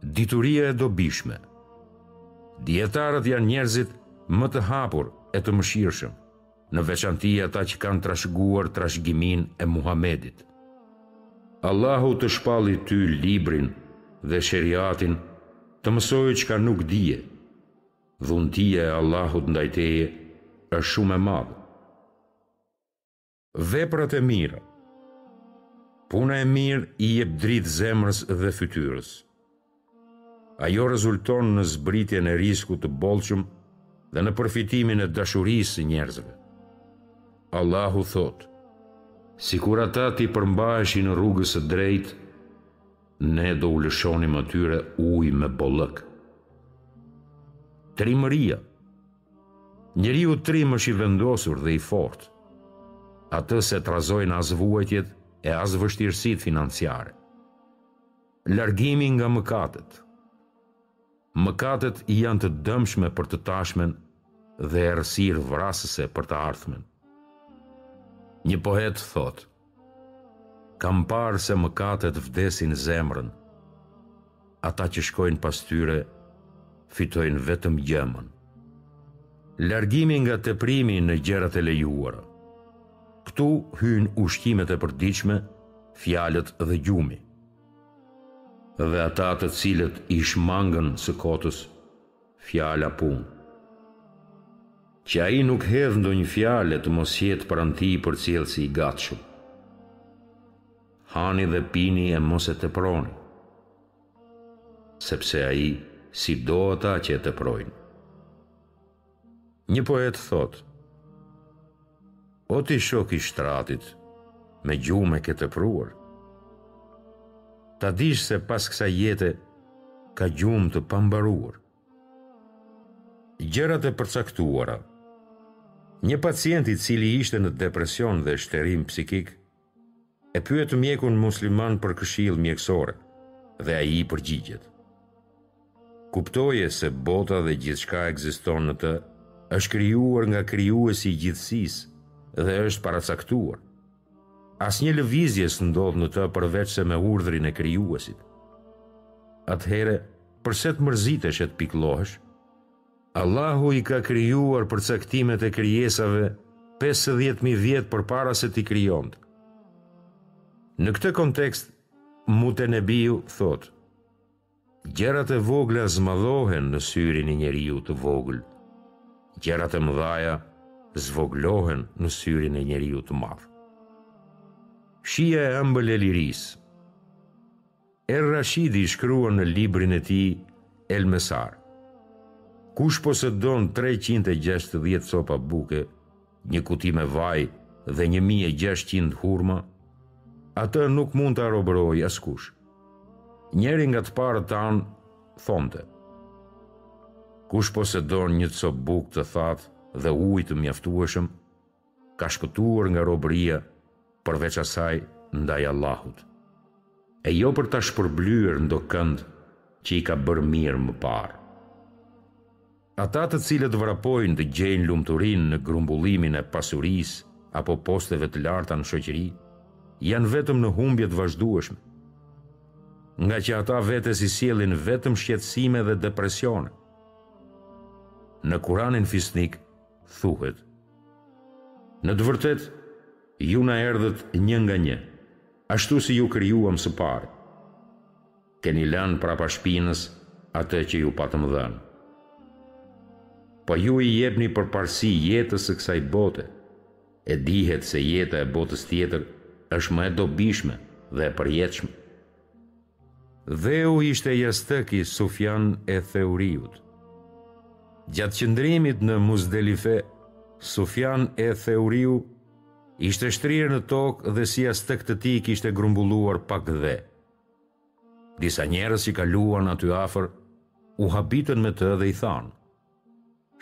Dituria e dobishme. Dijetarët janë njerëzit më të hapur e të mëshirshëm. në veçanti ata që kanë trashëguar trashëgiminë e Muhamedit. Allahu të shpalli ty librin dhe sheriatin të mësoi çka nuk dije. Dhuntia e Allahut ndaj teje është shumë e madhe. Veprat e mira. Puna e mirë i jep dritë zemrës dhe fytyrës. Ajo rezulton në zbritjen e riskut të bollshëm dhe në përfitimin e dashurisë së njerëzve. Allahu thotë: Sikur ata t'i përmbaheshin rrugës së drejtë, Ne do u lëshonim atyre ujë me bollëk. Trimëria Njeriu trim është i vendosur dhe i fortë, atë s'e trazojnë as vuajtjet e as vështirësitë financiare. Largimi nga mëkatet Mëkatet janë të dëmshme për të tashmen dhe errësirë vrasëse për të ardhmen. Një poet thotë, Kam parë se mëkatet vdesin zemrën, ata që shkojnë pas tyre fitojnë vetëm gjëmën. Largimi nga teprimi në gjërat e lejuara. Këtu hyjnë ushqimet e përditshme, fjalët dhe gjumi. Dhe ata të cilët i shmangen së kotës, fjalë a punë. Që ai nuk hedh ndonjë fjalë e të mos jetë pranë tij përcjellësi i gatshëm. Hani dhe pini e mos e teproni, sepse ai s'i do ata që e teprojnë. Një poet thotë, O ti shok i shtratit, me gjumë e ke tepruar. Ta dish se pas kësaj jete, ka gjumë të pambaruar. Gjërat e përcaktuara Një pacient i cili ishte në depresion dhe shterim psikik, E pyet mjekun musliman për këshillë mjekësore dhe ai i përgjigjet: Kuptoje se bota dhe gjithçka ekziston në të është krijuar nga Krijuesi i gjithësisë dhe është paracaktuar. Asnjë lëvizje s'ndodh në të përveçse me urdhrin e Krijuesit. Atëherë, përse të mërzitesh e të pikëllohesh? Allahu i ka krijuar përcaktimet e krijesave pesëdhjetë mijë vjet përpara se t'i krijonte. Në këtë kontekst, Mutenebiu thotë: Gjërat e vogla zmadhohen në syrin e njeriut të vogël. Gjërat e mëdha zvogëlohen në syrin e njeriut të madh. Shija e ëmbël e lirisë. Er-Rashidi shkruan në librin e tij El-Mesar, Kush posedon treqind e gjashtëdhjetë copa buke, një kuti me vaj dhe një mijë e gjashtëqind hurma, atë nuk mund ta robërojë askush. Njëri nga të parët tanë thonte, Kush posedon një copë bukë të thatë dhe ujë të mjaftueshëm, ka shpëtuar nga robëria përveç asaj ndaj Allahut, e jo për ta shpërblyer ndokënd që i ka bërë mirë më parë. Ata të cilët vrapojnë të gjejnë lumturinë në grumbullimin e pasurisë apo posteve të larta në shoqëri, janë vetëm në humbje të vazhdueshme, ngaqë ata vetes i sjellin vetëm shqetësime dhe depresione. Në Kuranin fisnik, thuhet, Në të vërtetë, ju na erdhët një nga një, ashtu si ju krijuam së parë. Keni lënë prapa shpinës atë që ju patëm dhënë. Po ju i jepni përparësi jetës së kësaj bote, e dihet se jeta e botës tjetër është më e dobishme dhe e përjetshme. Dheu ishte jastëku i Sufjan e Theuriut. Gjatë qëndrimit në Muzdelife, Sufjan e Theuriu ishte shtrirë në tokë dhe si jastëk të tij kishte grumbulluar pak dhe. Disa njerëz që kaluan aty afër u habitën me të dhe i thanë: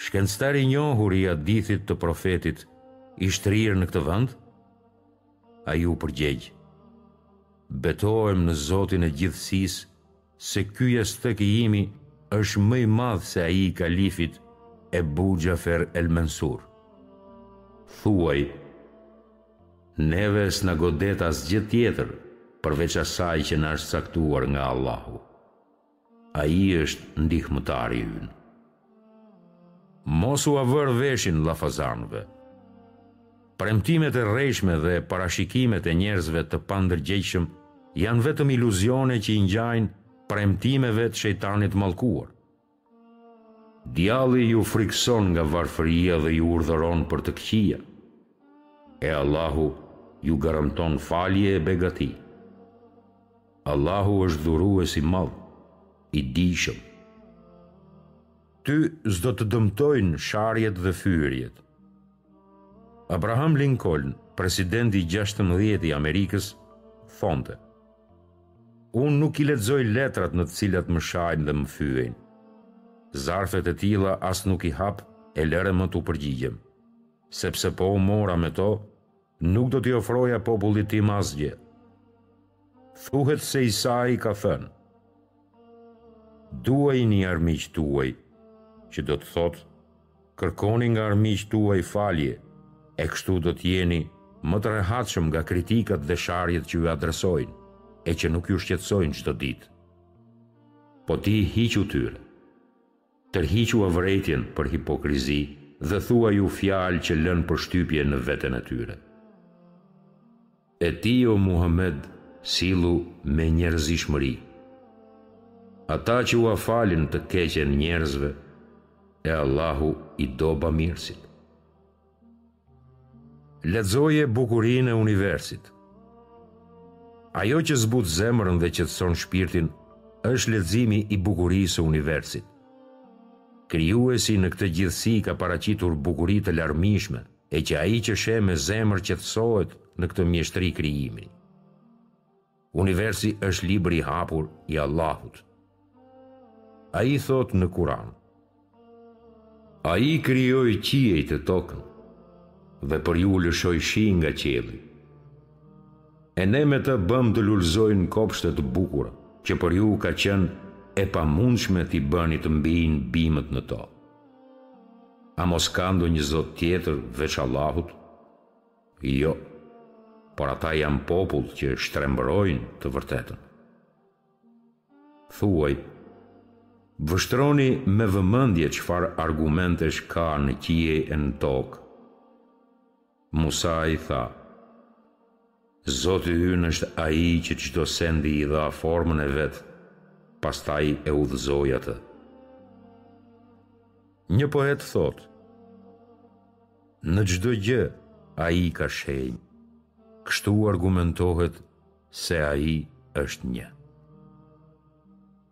Shkencëtari i njohur i hadithit të Profetit i shtrirë në këtë vend? Ai u përgjegj: Betohem në Zotin e Gjithësisë se ky jastëk i imi është më i madh se ai i kalifit Ebu Xhafer el-Mensur. Thuaj, Neve s'na godet asgjë tjetër përveç asaj që na është caktuar nga Allahu. Ai është ndihmëtari ynë. Mos ua vër veshin llafazanëve. Premtimet e rrejshme dhe parashikimet e njerëzve të pandërgjegjshëm janë vetëm iluzione që i ngjajnë premtimeve të shejtanit mallkuar. Djalli ju frikëson nga varfëria dhe ju urdhëron për të këqija, e Allahu ju garanton falje e begati. Allahu është dhurues i madh, i dijshëm. Ty s'do të dëmtojnë sharjet dhe fyerjet. Abraham Lincoln, presidenti i gjashtëmbëdhjetë i Amerikës, thonte, Unë nuk i lexoj letrat në të cilat më shajnë dhe më fyejnë. Zarfet e tilla as nuk i hap e lëre më t'u përgjigjem, sepse po u mora me to, Nuk do t'i ofroja popullit tim asgjë. Thuhet se Isai ka thënë, Duajini armiqtë tuaj, që do të thotë, kërkoni nga armiqtë tuaj falje, e kështu do të jeni më të rehatshëm nga kritikat dhe sharjet që ju adresojnë e që nuk ju shqetësojnë çdo ditë. Po ti hiqu tyre. Tërhiqua vërejtjen për hipokrizi dhe thuaju fjalë që lënë përshtypje në veten e tyre. E ti o Muhamed sillu me njerëzishmëri. Ata që ua falin të keqen njerëzve, e Allahu i do bamirësit. Lexoje bukurinë e universit. Ajo që zbut zemrën dhe qetëson shpirtin është leximi i bukurisë së universit. Krijuesi në këtë gjithësi ka paraqitur bukuri të larmishme, e që ai që sheh me zemër qetësohet në këtë mjeshtëri krijimi. Universi është libri i hapur i Allahut. Ai thotë në Kur'an: Ai krijoi qiejt e tokën dhe për ju lëshoi shi nga qielli. E ne me të bëmë të lulëzojnë kopshte të bukura, që për ju ka qenë e pamundshme t'i bëni të mbijnë bimët në to. A mos ka ndonjë Zot tjetër veç Allahut? Jo, por ata janë popull që shtrembërojnë të vërtetën. Thuaj, vështroni me vëmendje çfarë argumentesh ka në qiej e në tokë. Musai tha, Zoti ynë është ai që çdo sendi i dha formën e vet, pastaj e udhëzoi atë. Një poet thotë, Në çdo gjë ai ka shenjë. Kështu argumentohet se ai është një.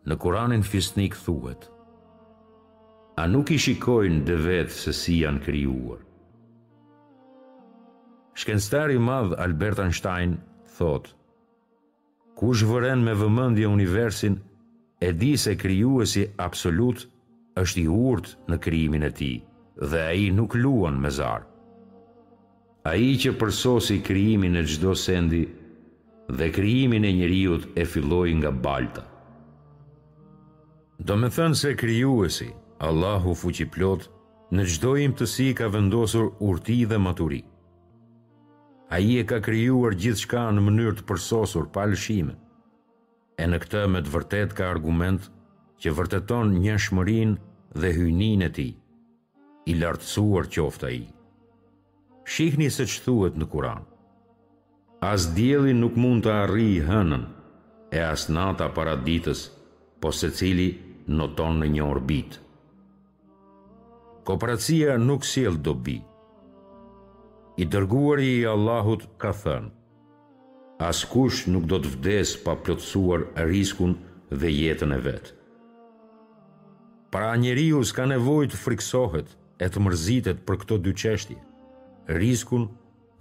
Në Kuranin fisnik thuhet: A nuk i shikojnë devetë se se si janë krijuar? Shkencëtari i madh Albert Einstein thotë: Kush vëren me vëmendje universin e di se krijuesi absolut është i urtë në krijimin e tij dhe ai nuk luan me zar. Ai që përsosi krijimin e çdo sendi dhe krijimin e njeriut e filloi nga balta. Domethënë se krijuesi, Allahu fuqiplotë, në çdo imtësi ka vendosur urti dhe maturi. Ai e ka krijuar gjithçka në mënyrë të përsosur, pa lëshime. E në këtë me të vërtetë ka argument që vërteton njëshmërinë dhe hyjninë e tij. I lartësuar qoftë ai. Shihni se ç'thuhet në Kur'an. As dielli nuk mund të arrijë hënën, e as nata para ditës, po secili noton në një orbitë. Koprracia nuk sjell dobi. I dërguari i Allahut ka thënë: Askush nuk do të vdesë pa plotësuar riskun dhe jetën e vet. Pra njeriu s'ka nevojë të frikësohet e të mërzitet për këto dy çështje, riskun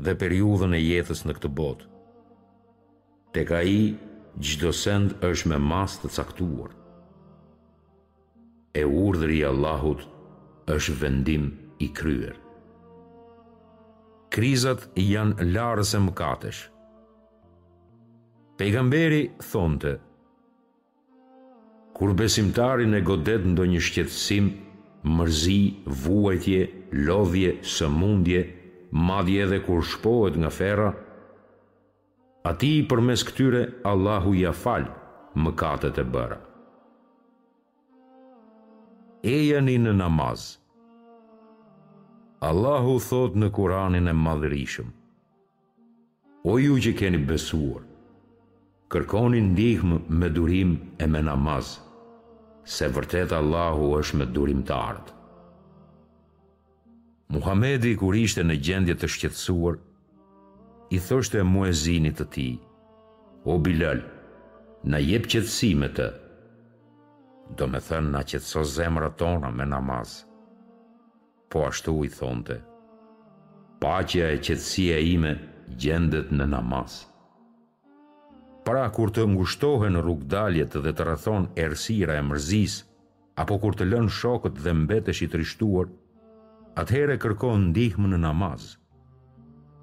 dhe periudhën e jetës në këtë botë. Tek ai çdo send është me masë të caktuar. E urdhri i Allahut është vendim i kryer. Krizat janë larëse mëkatesh. Pejgamberi thonte, Kur besimtarin e godet ndonjë shqetësim, mërzi, vuajtje, lodhje, sëmundje, madje edhe kur shpohet nga ferra, Atij përmes këtyre Allahu ia fal mëkatet e bëra. Ejani në namaz. Allahu thotë në Kur'anin e Madhërishëm: O ju që keni besuar, kërkoni ndihmë me durim e me namaz, se vërtet Allahu është me durimtarët. Muhamedi kur ishte në gjendje të shqetësuar, i thoshte muezinit të tij, O Bilal, na jep qetësi me të. Domethënë na qetëso zemrat tona me namaz. Po ashtu i thonte, Paqja e qetësia ime gjendet në namaz. Pra kur të ngushtohen rrugëdaljet dhe të rrethon errësira e mërzisë, apo kur të lënë shokët dhe mbetesh i trishtuar, atëherë kërko ndihmë në namaz.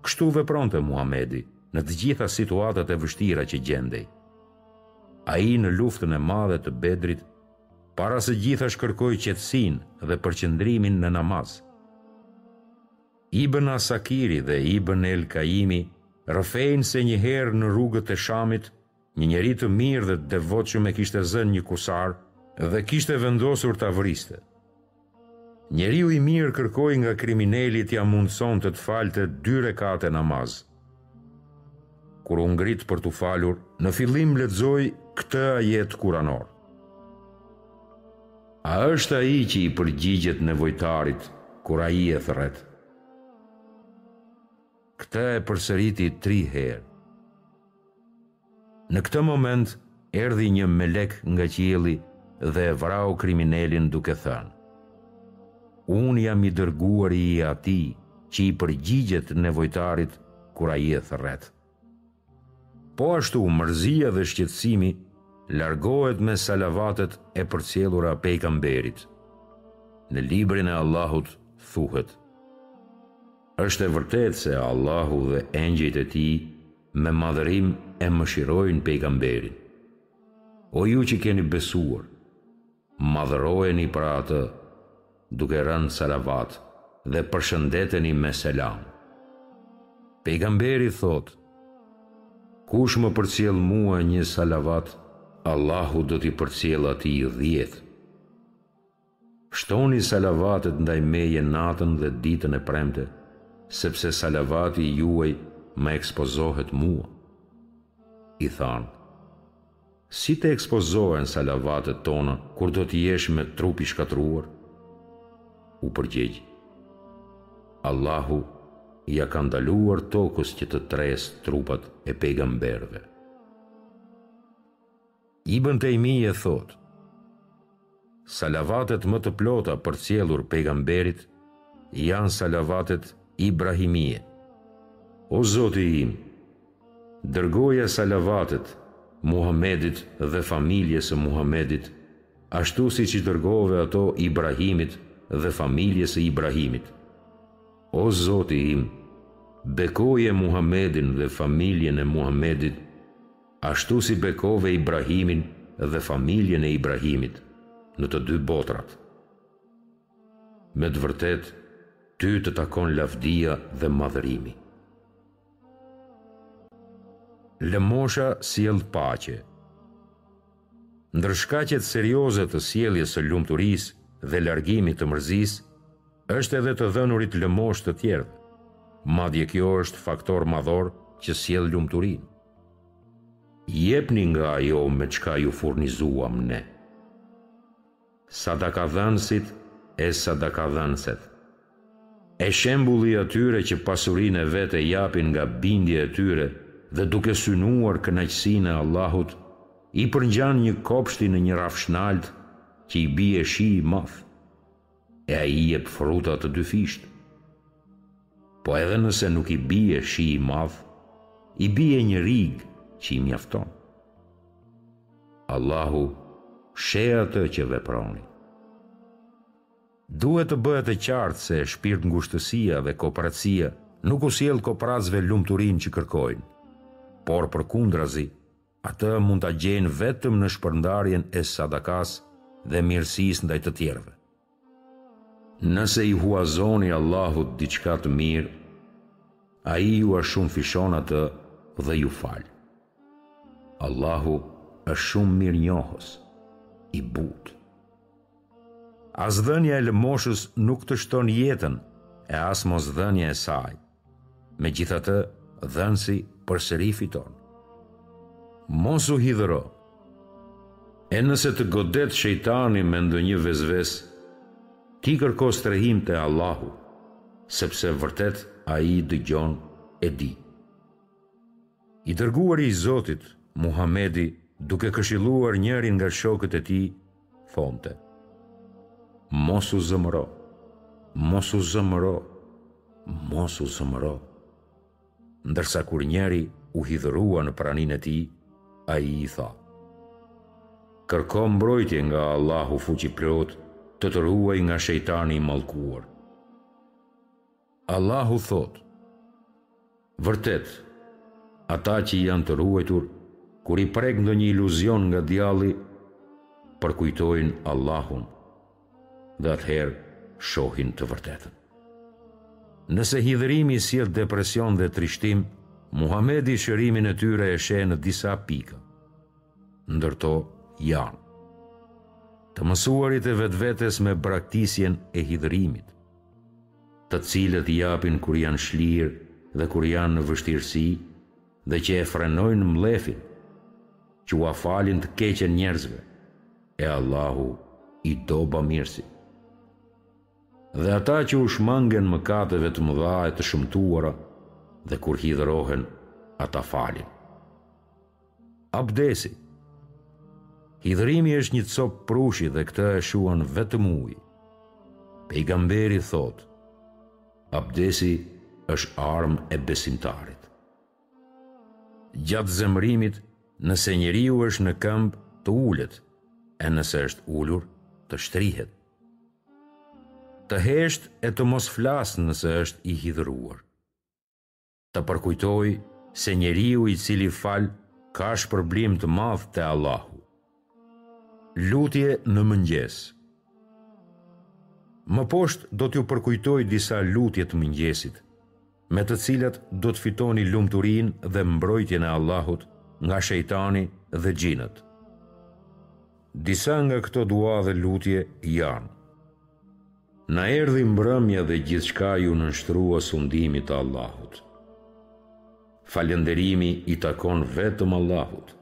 Kështu vepronte Muhamedi në të gjitha situatat e vështira që gjendej. Ai në luftën e madhe të Bedrit para se gjithash kërkoi qetësinë dhe përqendrimin në namaz. Ibën Asakiri dhe Ibën El Kaimi rrëfejnë se një herë në rrugët e Shamit, një njeri të mirë dhe të devotshëm e kishte zënë një kusar dhe kishte vendosur ta vriste. Njeriu i mirë kërkoi nga krimineli t'ia mundësonte të falte dy rekate namaz. Kur u ngrit për t'u falur, në fillim lexoi këtë ajet kuranor. A është ai që i përgjigjet nevojtarit kur ai e thërret? Këtë e përsëriti tri herë. Në këtë moment erdhi një melek nga qielli dhe e vrau kriminelin duke thënë, Unë jam i dërguari i Atij që i përgjigjet nevojtarit kur ai e thërret. Po ashtu mërzia dhe shqetësimi largohet me salavatet e përcjellura Pejgamberit. Në Librin e Allahut thuhet, Është e vërtetë se Allahu dhe engjëjt e Tij Me madhërim e mëshirojnë pejgamberin. O ju që keni besuar, madhërojeni për atë duke rënë salavat dhe përshëndeteni me selam. Pejgamberi thotë, Kush më përcjell mua një salavat, Allahu do t'i përcjellë atij dhjetë. Shtoni salavatet ndaj meje natën dhe ditën e premte, sepse salavati i juaj më ekspozohet mua. I thanë, Si të ekspozohen salavatet tona kur do të jesh me trup i shkatërruar? U përgjigj, Allahu ia ka ndaluar tokës që të tresë trupat e pejgamberëve. Ibën Tejmije thotë, Salavatet më të plota përcjellur Pejgamberit janë Salavatet Ibrahimije. O Zoti im, dërgoja salavatet Muhamedit dhe familjes së Muhamedit, ashtu siç i dërgove ato Ibrahimit dhe familjes së Ibrahimit. O Zoti im, bekoje Muhamedin dhe familjen e Muhamedit, Ashtu si bekove Ibrahimin dhe familjen e Ibrahimit në të dy botërat. Me të vërtetë, ty të takon lavdia dhe madhërimi. Lëmosha sjell paqe. Ndër shkaqet serioze të sjelljes së lumturisë dhe largimit të mërzisë, është edhe të dhënurit lëmoshë të tjerëve. Madje kjo është faktor madhor që sjell lumturinë. Jepni nga ajo me çka ju furnizuam Ne. Sadakadhënësit e sadakadhënëset. E shembulli i atyre që pasurinë e vet e japin nga bindja e tyre dhe duke synuar kënaqësinë e Allahut, i përngjan një kopshti në një rrafshnaltë që i bie shi i madh. e ai jep fruta të dyfishtë. Po edhe nëse nuk i bie shi i madh, i bie një rigë që i mjafton. Allahu sheh atë që veproni. Duhet të bëhet e qartë se shpirtngushtësia dhe kopracia nuk u sjell kopracëve lumturinë që kërkojnë, por përkundrazi, Atë mund ta gjejnë vetëm në shpërndarjen e sadakasë dhe mirësisë ndaj të tjerëve. Nëse i huazoni Allahut diçka të mirë, Ai jua shumëfishon atë dhe ju fal. Allahu është shumë mirënjohës, i butë. As dhënia e lëmoshës nuk të shton jetën, e as mosdhënia e saj. Megjithatë, dhënësi përsëri fiton. Mos u hidhëro. E nëse të godet shejtani me ndonjë vesves, ti kërko strehim te Allahu, sepse vërtet Ai dëgjon e di. I dërguari i Zotit, Muhamedi, duke këshilluar njërin nga shokët e tij, thoshte: Mos u zëmëro, mos u zëmëro, mos u zëmëro. Ndërsa kur njëri u hidhërua në praninë e tij, ai i tha: Kërko mbrojtje nga Allahu Fuqiplotë të të ruaj nga shejtani i mallkuar. Allahu thotë, Vërtet, ata që janë të ruajtur, kur i prek ndonjë iluzion nga djalli, përkujtojnë Allahun dhe atëherë shohin të vërtetën. Nëse hidhërimi sjell depresion dhe trishtim, Muhamedi shërimin e tyre e sheh në disa pika. Ndër to janë. Të mësuarit e vetvetes me braktisjen e hidhërimit. të cilët japin kur janë shlirë dhe kur janë në vështirësi dhe që e frenojnë mllefin, që ua falin të keqen njerëzve, e Allahu i do bamirësit. Dhe ata që u shmangen mëkateve të mëdha e të shëmtuara dhe kur hidhërohen, ata falin. Abdesi Hidhërimi është një copë prushi dhe këtë e shuan vetëm ujë. Pejgamberi thotë, abdesi është armë e besimtarit. Gjatë zemërimit, nëse njeriu është në këmbë të ulet, e nëse është ulur, të shtrihet. Të heshtë e të mos flasë nëse është i hidhëruar. Të përkujtojë se njeriu i cili fal ka shpërblim të madh te Allahu. Lutje në mëngjes. Më poshtë do t'ju përkujtoj disa lutje të mëngjesit, me të cilat do të fitoni lumturinë dhe mbrojtjen e Allahut nga shejtani dhe xhinët. Disa nga këto dua dhe lutje janë. Na erdhi mbrëmja dhe gjithçka iu nënshtrua sundimit të Allahut. Falënderimi i takon vetëm Allahut.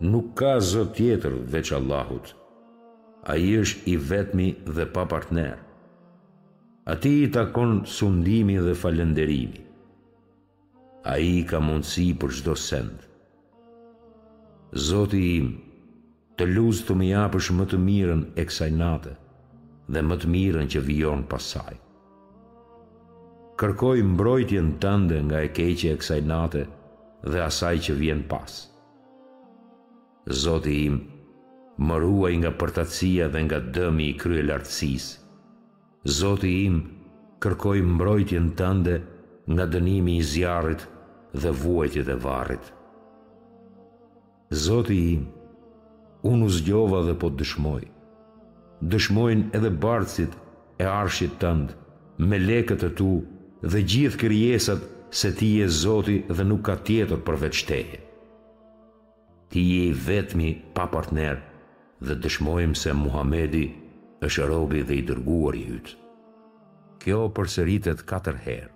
Nuk ka zot tjetër veç Allahut. Ai është i vetmi dhe pa partner. Atij i takon sundimi dhe falënderimi. Ai ka mundësi për çdo send. Zoti im, të lus të më japësh më të mirën e kësaj nate dhe më të mirën që vijon pas saj. Kërkoj mbrojtjen tënde nga e keqja e kësaj nate dhe asaj që vjen pas. Zoti im, më ruaj nga përtacia dhe nga dëmi i kryelartësisë, Zoti im, kërkoj mbrojtjen Tënde nga dënimi i zjarrit dhe vuajtjet e varrit. Zoti im, unë u zgjova dhe po dëshmoj. Dëshmojnë edhe bartësit e arshit Tënd, melekët e Tu dhe gjithë krijesat se Ti je Zoti dhe nuk ka tjetër përveç Teje. Ti je i vetmi pa partner dhe dëshmojmë se Muhamedi është robi dhe i dërguari yt. Kjo përsëritet katër herë.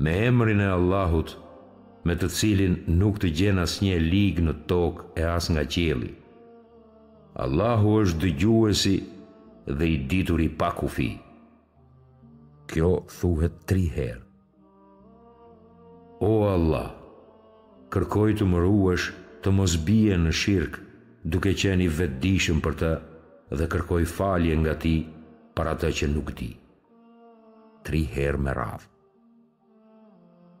Me emrin e Allahut, me të cilin nuk të gjen asnjë e ligë në tokë e as nga qielli. Allahu është Dëgjuesi dhe i Dituri pa kufi. Kjo thuhet tri herë. O Allah, kërkoj të më ruash të mos bie në shirk duke qenë i vetëdijshëm për të dhe kërkoj falje nga Ti për atë që nuk di. Tri herë me radhë.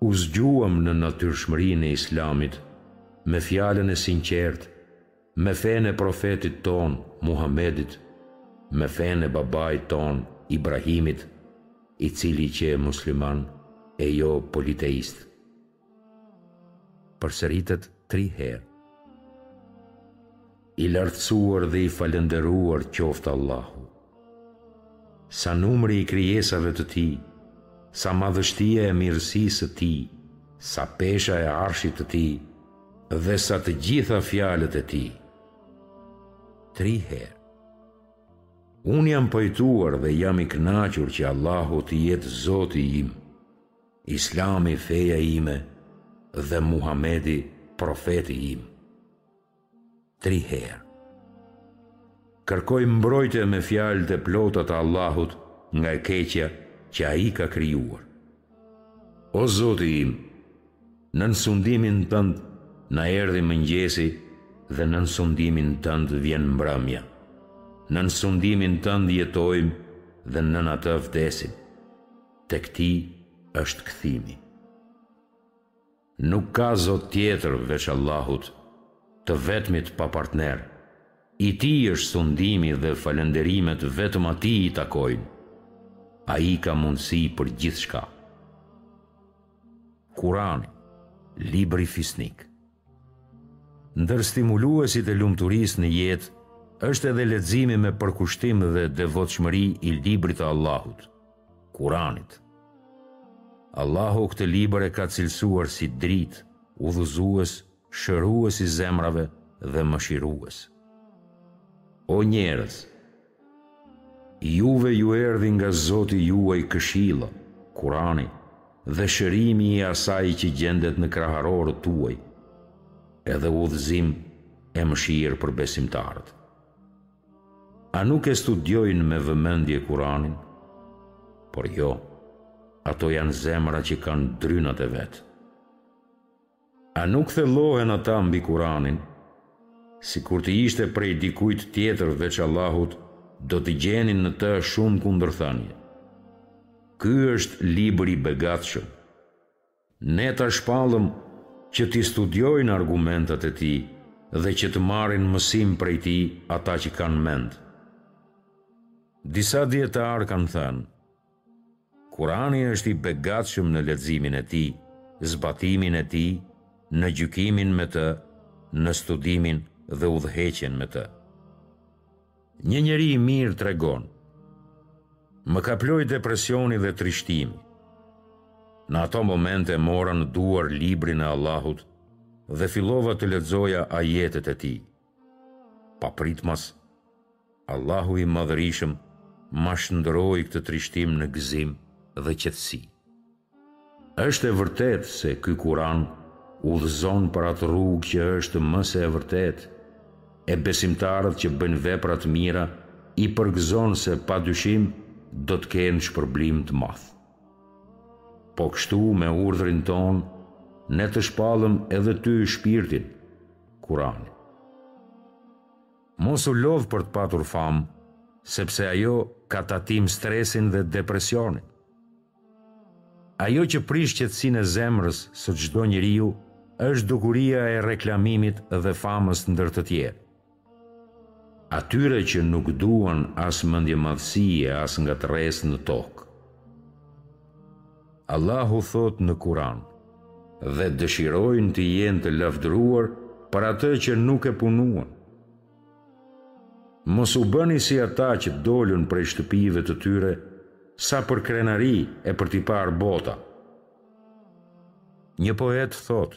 U zgjuam në natyrshmërinë e Islamit me fjalën e sinqertë, me fenë e profetit tonë, Muhamedit, me fenë e babait tonë, Ibrahimit, i cili qe musliman e jo politeist. Përsëritet tri herë. I lartësuar dhe i falënderuar qoftë Allahu! Sa numri i krijesave të Tij, sa madhështia e mirësisë së Tij, sa pesha e Arshit të Tij dhe sa të gjitha fjalët e Tij! Tri herë. Unë jam pajtuar dhe jam i kënaqur që Allahu të jetë Zoti im, Islami feja ime dhe Muhamedi profeti im. tri herë. Kërkoj mbrojtje me fjalët e plota të Allahut nga e keqja që Ai ka krijuar. O Zoti im, nën sundimin Tënd na erdhi mëngjesi dhe nën sundimin Tënd vjen mbrëmja. Nën sundimin Tënd jetojmë dhe nën atë vdesim. Tek Ti është kthimi. Nuk ka zot tjetër veç Allahut, të vetmit pa partner. I Tij është sundimi dhe falënderimet vetëm Atij i takojnë. Ai ka mundësi për gjithçka. Kurani, libri fisnik. Ndër stimuluesit e lumturisë në jetë është edhe leximi me përkushtim dhe devotshmëri i Librit të Allahut. Kuranit. Allahu këtë libër e ka cilësuar si dritë, udhëzues, shërues i zemrave dhe mëshirues. O njerëz, juve ju erdhi nga Zoti juaj këshilla, Kurani, dhe shërimi i asaj që gjendet në kraharorët tuaj, edhe udhëzim e mëshirë për besimtarët. A nuk e studiojnë me vëmendje Kuranin? Por jo, ato janë zemra që kanë drynat e vet. A nuk thellohen ata mbi Kuranin? Sikur të ishte prej dikujt tjetër veç Allahut, do të gjenin në të shumë kundërthënie. Ky është libër i begatshëm. Ne ta shpallëm që t'i studiojnë argumentat e tij dhe që të marrin mësim prej tij ata që kanë mend. Disa dijetarë kanë thënë, Kurani është i begatshëm në leximin e tij, zbatimin e tij, në gjykimin me të, në studimin dhe udhëheqjen me të. Një njeri i mirë tregon, Më kaploi depresioni dhe trishtimi. Në ato momente mora në duar librin e Allahut dhe fillova të lexoja ajetet e tij. Papritmas, Allahu i Madhërishëm ma shndërroi këtë trishtim në gëzim dhe qetësi. Është e vërtetë se ky Kuran udhëzon për atë rrugë që është më se e vërtetë, e besimtarët që bëjnë vepra të mira i përgëzon se pa dyshim do të kenë shpërblim të madh. Po kështu me urdhrin tonë ne të shpallëm edhe ty shpirtin, Kuranin. Mos u lodh për të patur famë, sepse ajo ka tatim stresin dhe depresionin. Ajo që prish qetësinë e zemrës së çdo njeriu është dukuria e reklamimit dhe famës ndër të tjerë. Atyre që nuk duan as mendjemadhësi e as ngatërresë në tokë. Allahu thotë në Kuran, Dhe dëshirojnë të jenë të lavdëruar për atë që nuk e punuan. Mos u bëni si ata që dolën prej shtëpive të tyre sa për krenari e për t'i parë bota. Një poet thot,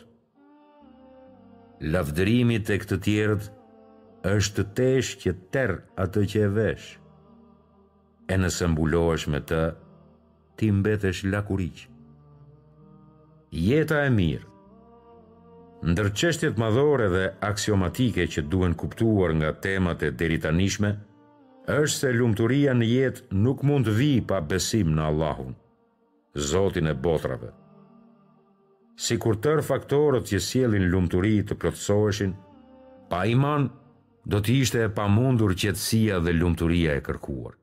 Lavdërimi tek të tjerët është petk që tret atë që e vesh, e nëse mbulohesh me të, ti mbetesh lakuriq. Jeta e mirë. Ndër çështjet madhore dhe aksiomatike që duhen kuptuar nga temat e deritanishme është se lumturia në jetë nuk mund të vijë pa besim në Allahun, Zotin e botrave. Sikur tërë faktorët që sjellin lumturi të plotësoheshin, pa iman do të ishte e pamundur qetësia dhe lumturia e kërkuar.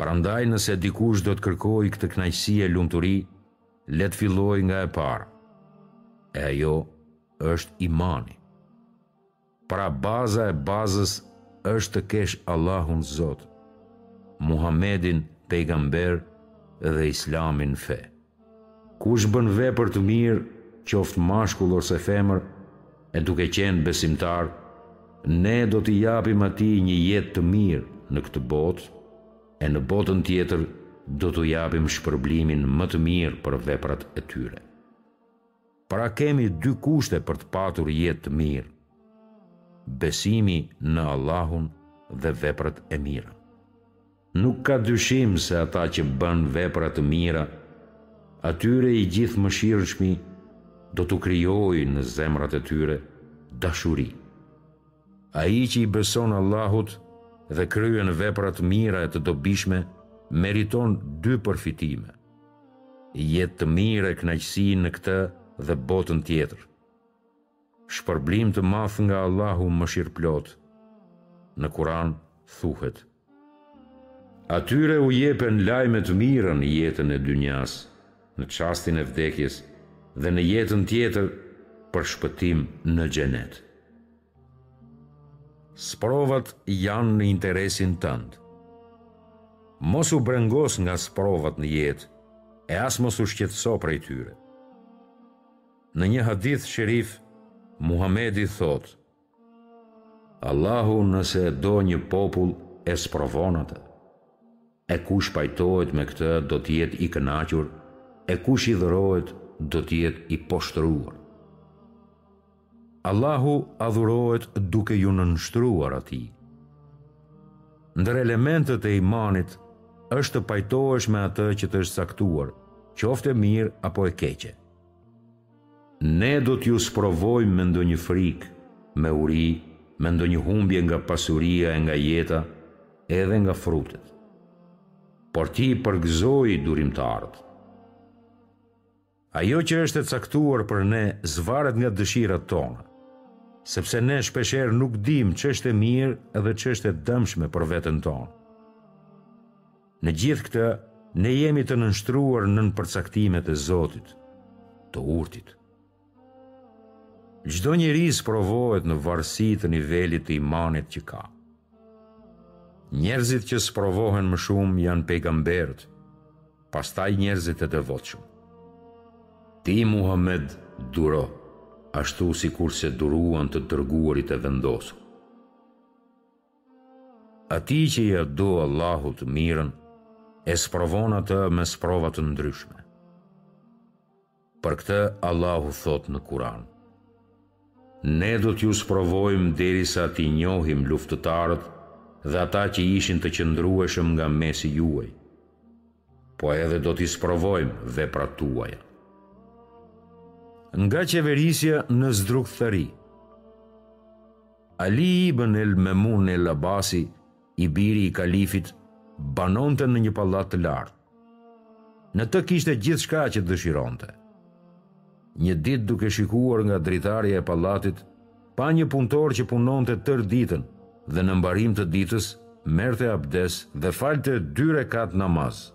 Prandaj nëse dikush do të kërkojë këtë kënaqësi e lumturi, le të fillojë nga e para. E ajo është imani. Pra baza e bazës është të kesh Allahun Zot, Muhammedin pejgamber dhe Islamin fe. Kush bën vepër të mirë, qoftë mashkull ose femër, e duke qenë besimtar, Ne do t'i japim atij një jetë të mirë në këtë botë, e në botën tjetër do t'u japim shpërblimin më të mirë për veprat e tyre. Pra kemi dy kushte për të patur jetë të mirë, besimi në Allahun dhe veprat e mira. Nuk ka dyshim se ata që bënë vepra të mira, atyre i Gjithëmëshirshmi do t'u krijojë në zemrat e tyre dashuri. Ai që i beson Allahut dhe kryen vepra të mira e të dobishme meriton dy përfitime, jetë të mirë e kënaqësi në këtë dhe botën tjetër. Shpërblim të madh nga Allahu Mëshirëplotë. Në Kur'an thuhet, Atyre u jepen lajme të mira në jetën e dynjasë, në çastin e vdekjes, dhe në jetën tjetër për shpëtim në Xhenet. Sprovat janë në interesin tënd. Mos u brengos nga sprovat në jetë e as mos u shqetëso prej tyre. Në një hadith sherif, Muhamedi thotë, Allahu nëse e do një popull e sprovon atë, e kush pajtohet me këtë do të jetë i kënaqur, e kush hidhërohet do të jetë i poshtëruar. Allahu adhurohet duke iu nënshtruar atij. Ndër elementët e imanit është të pajtohesh me atë që të është caktuar, qoftë e mirë apo e keqe. Ne do t'ju sprovojmë me ndonjë frikë, me uri, me ndonjë humbje nga pasuria e nga jeta, edhe nga frutet. Por ti përgëzoji durimtarët. Ajo që është e caktuar për ne zvaret nga dëshirat tona, sepse ne shpesherë nuk dimë ç'është e mirë dhe ç'është e dëmshme për veten tonë. Në gjithë këtë, ne jemi të nënshtruar nën përcaktimet e Zotit, të urtit. Çdo njeri sprovohet në varësi të nivelit të imanit që ka. Njerëzit që sprovohen më shumë janë pejgamberët, pastaj njerëzit e devotshëm. Ti Muhammed duro, ashtu sikurse duruan të dërguarit e vendosur. Atij që ia do Allahu të mirën, e sprovon atë me sprova të ndryshme. Për këtë Allahu thotë në Kur'an: Ne do t'ju sprovojmë derisa t'i njohim luftëtarët dhe ata që ishin të qëndrueshëm nga mesi juaj. Po edhe do t'i sprovojmë veprat tuaja. Nga qeverisja në zdrukthtari. Ali ibn El Memun El Abasi, i biri i kalifit, banonte në një pallat të lartë. Në të kishte gjithçka që dëshironte. Një ditë duke shikuar nga dritarja e pallatit, Pa një punëtor që punonte tërë ditën dhe në mbarim të ditës merrte abdes dhe falte dy rekat namaz.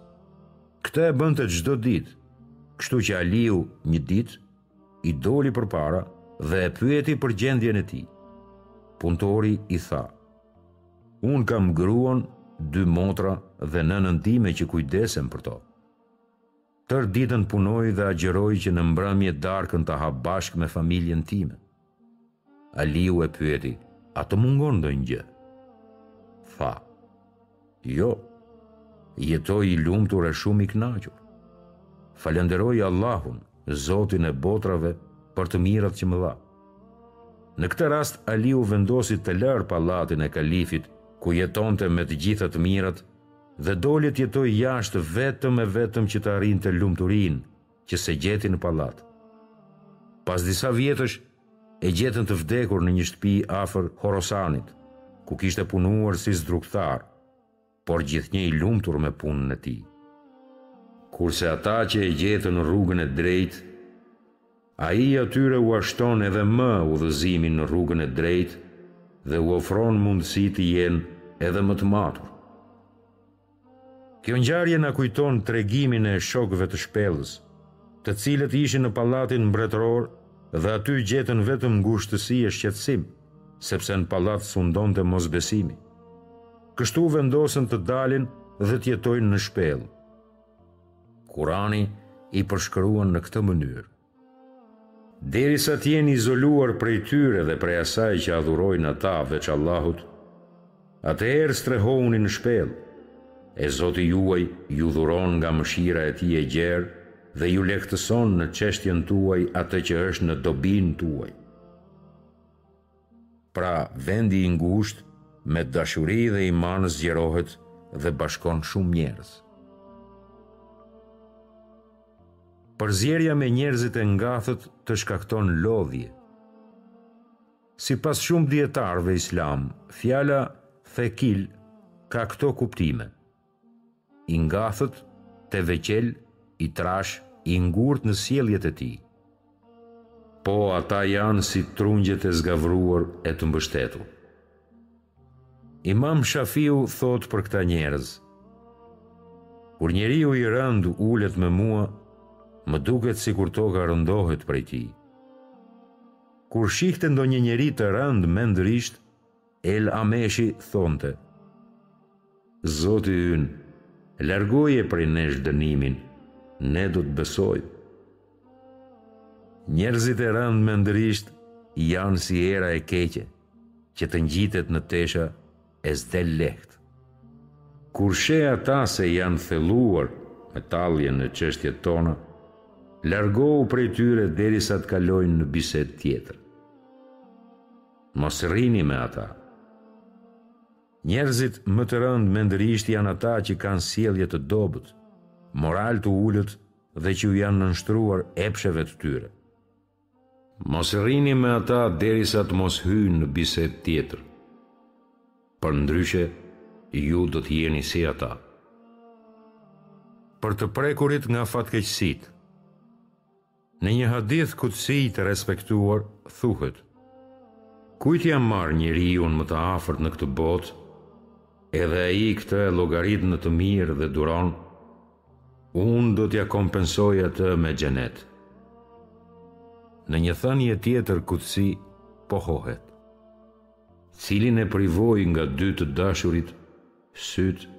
Këtë e bënte çdo ditë, kështu që Aliu një ditë i doli përpara dhe e pyeti për gjendjen e tij. Punëtori i tha: Unë kam gruan, dy motra dhe nënën time që kujdesem për to. Tërë ditën punoj dhe agjëroj që në mbrëmje darkën ta ha bashkë me familjen time. Aliu e pyeti, a të mungon ndonjë gjë? Tha, jo, jetoj i lumtur e shumë i kënaqur. Falenderoj Allahun, Zotin e botrave, për të mirat që më dha. Në këtë rast, Aliu vendosi të lërë pallatin e kalifit, ku jetonte me të gjitha të mirat, dhe doli të jetojë jashtë vetëm e vetëm që të arrinte lumturinë që s'e gjeti në pallat. Pas disa vjetësh e gjetën të vdekur në një shtëpi afër Horosanit, ku kishte punuar si zdrukthtar, por gjithnjë i lumtur me punën e tij. Kurse ata që e gjetën rrugën e drejtë, Ai atyre ua shton edhe më udhëzimin në rrugën e drejtë dhe u ofron mundësi të jenë edhe më të matur. Kjo ngjarje na kujton tregimin e shokëve të Shpellës, të cilët ishin në pallatin mbretëror dhe aty gjetën vetëm ngushtësi e shqetësim, sepse në pallat sundonte mosbesimi. Kështu vendosën të dalin dhe të jetojnë në Shpellë. Kurani i përshkruan në këtë mënyrë, Deri sa të jeni izoluar prej tyre dhe prej asaj që adhurojnë ata veç Allahut, atëherë strehohuni në shpellë, e Zoti juaj ju dhuron nga mëshira e Tij e gjerë dhe ju lehtëson në çeshtjen tuaj atë që është në dobinë tuaj. Pra, vendi i ngushtë, me dashuri dhe iman zgjerohet dhe bashkon shumë njerëz. Përzierja me njerëzit e ngathët të shkakton lodhje. Sipas shumë dijetarëve islam, fjala thekil ka këto kuptime. I ngathët, teveqel, i trash, i ngurtë në sjelljet e tij. Po ata janë si trungjet e zgavruar e të mbështetur. Imam Shafiu thotë për këta njerëz, Kur njeriu i rëndë ulet me mua, më duket sikur toka rëndohet prej tij. Kur shihte ndonjë njeri të rëndë mendërisht, El Ameshi thonte, Zoti ynë, largoje prej nesh dënimin, ne do të besojmë. Njerëzit e rëndë mendërisht janë si era e keqe, që të ngjitet në tesha e s'del lehtë. Kur sheh ata se janë thelluar me tallje në çështjet tona, largohu prej tyre derisa të kalojnë në bisedë tjetër. Mos rrini me ata. Njerëzit më të rëndë mendërisht janë ata që kanë sjellje të dobët, moral të ulët dhe që u janë nënshtruar epsheve të tyre. Mos rrini me ata derisa të mos hyjnë në bisedë tjetër. Përndryshe, ju do të jeni si ata. Për të prekurit nga fatkeqësitë. Në një hadith kudsi të respektuar thuhet: Kujt ia marr njeriun më të afërt në këtë botë, edhe ai këtë e llogarit në të mirë dhe duron, Unë do t'ia kompensoj atë me xhenet. Në një thënie tjetër kudsi pohohet: Cilin e privoj nga dy të dashurit, sytë,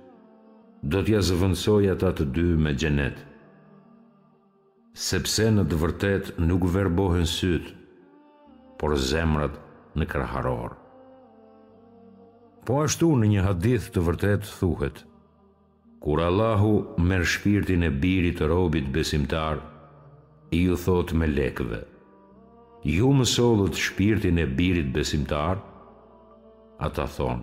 do t'ia zëvendësoj ata të dy me xhenet. Sepse në të vërtetë nuk verbohen sytë, por zemrat në kraharor. Po ashtu në një hadith të vërtetë thuhet, Kur Allahu merr shpirtin e birit të robit besimtar, iu thotë melekëve, Ju më sollët shpirtin e birit besimtar? Ata thonë,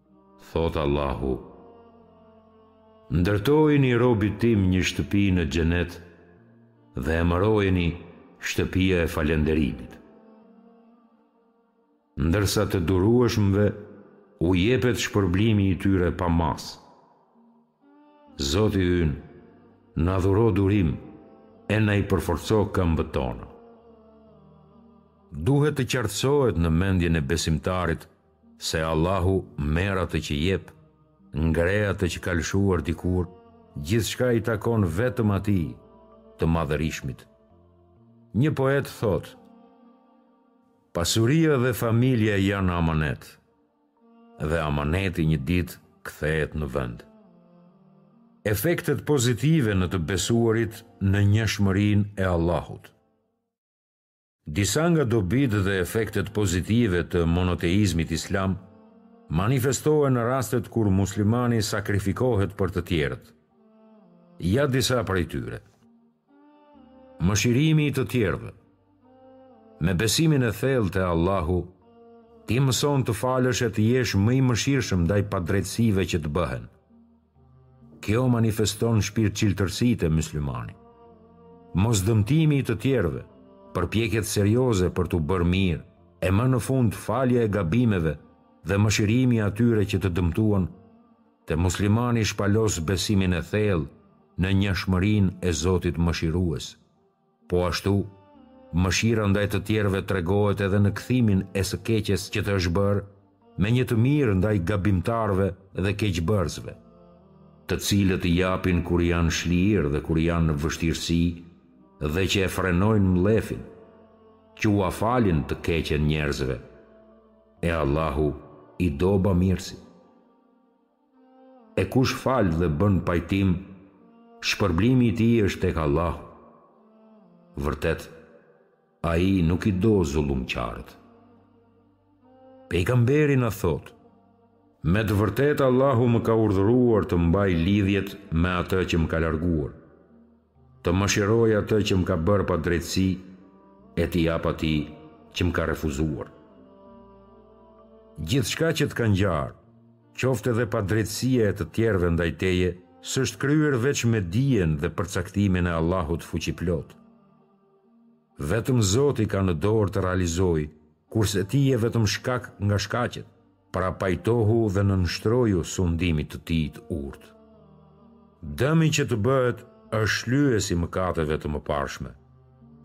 Thotë Allahu, Ndërtojini robit tim një shtëpi në Xhenet dhe emërojeni Shtëpia e Falënderimit. Ndërsa të durueshmëve u jepet shpërblimi i tyre pa masë. Zoti ynë, na dhuro durim e na i përforco këmbët tona. Duhet të qartësohet në mendjen e besimtarit Se Allahu merr atë që jep, ngre atë që ka lëshuar dikur, gjithçka i takon vetëm Atij, të Madhërishmit. Një poet thotë: Pasuria dhe familja janë amanet, dhe amaneti një ditë kthehet në vend. Efektet pozitive në të besuarit në njëshmërinë e Allahut. Disa nga dobitë dhe efektet pozitive të monoteizmit islam manifestohen në rastet kur muslimani sakrifikohet për të tjerët. Ja disa prej tyre. Mëshirimi i të tjerëve. Me besimin e thellë te Allahu, ti mëson të falësh e të jesh më i mëshirshëm ndaj padrejtësive që të bëhen. Kjo manifeston shpirtçiltërsi te muslimani. Mosdëmtimi i të tjerëve, përpjekjet serioze për t'u bërë mirë e më në fund falja e gabimeve dhe mëshirimi i atyre që të dëmtuan, te muslimani shpalos besimin e thellë në njëshmërinë e Zotit Mëshirues. Po ashtu, mëshira ndaj të tjerëve tregohet edhe në kthimin e së keqes që të është bërë me një të mirë ndaj gabimtarëve dhe keqbërësve, të cilët japin kur janë shlirë dhe kur janë në vështirësi dhe që e frenojnë mllefin, që ua falin të keqen njerëzve, e Allahu i do bamirësit. E kush fal dhe bën pajtim, shpërblimi i tij është tek Allahu. Vërtet, Ai nuk i do zullumqarët. Pejgamberi na thotë: Me të vërtetë Allahu më ka urdhëruar të mbaj lidhjet me atë që më ka larguar. Të mëshiroj atë që më ka bërë padrejtësi e t'i jap atij që më ka refuzuar. Gjithçka që të ka ngjarë, qoftë edhe padrejtësia e të tjerve ndaj teje, s'është kryer veç me dijen dhe përcaktimin e Allahut fuqiplotë. Vetëm Zoti ka në dorë të realizojë, kurse ti je vetëm shkak nga shkaqet. Pra pajtohu dhe nënshtroju sundimit të tij të urtë. Dëmi që të bëhet është shlyes i mëkateve të mëparshme,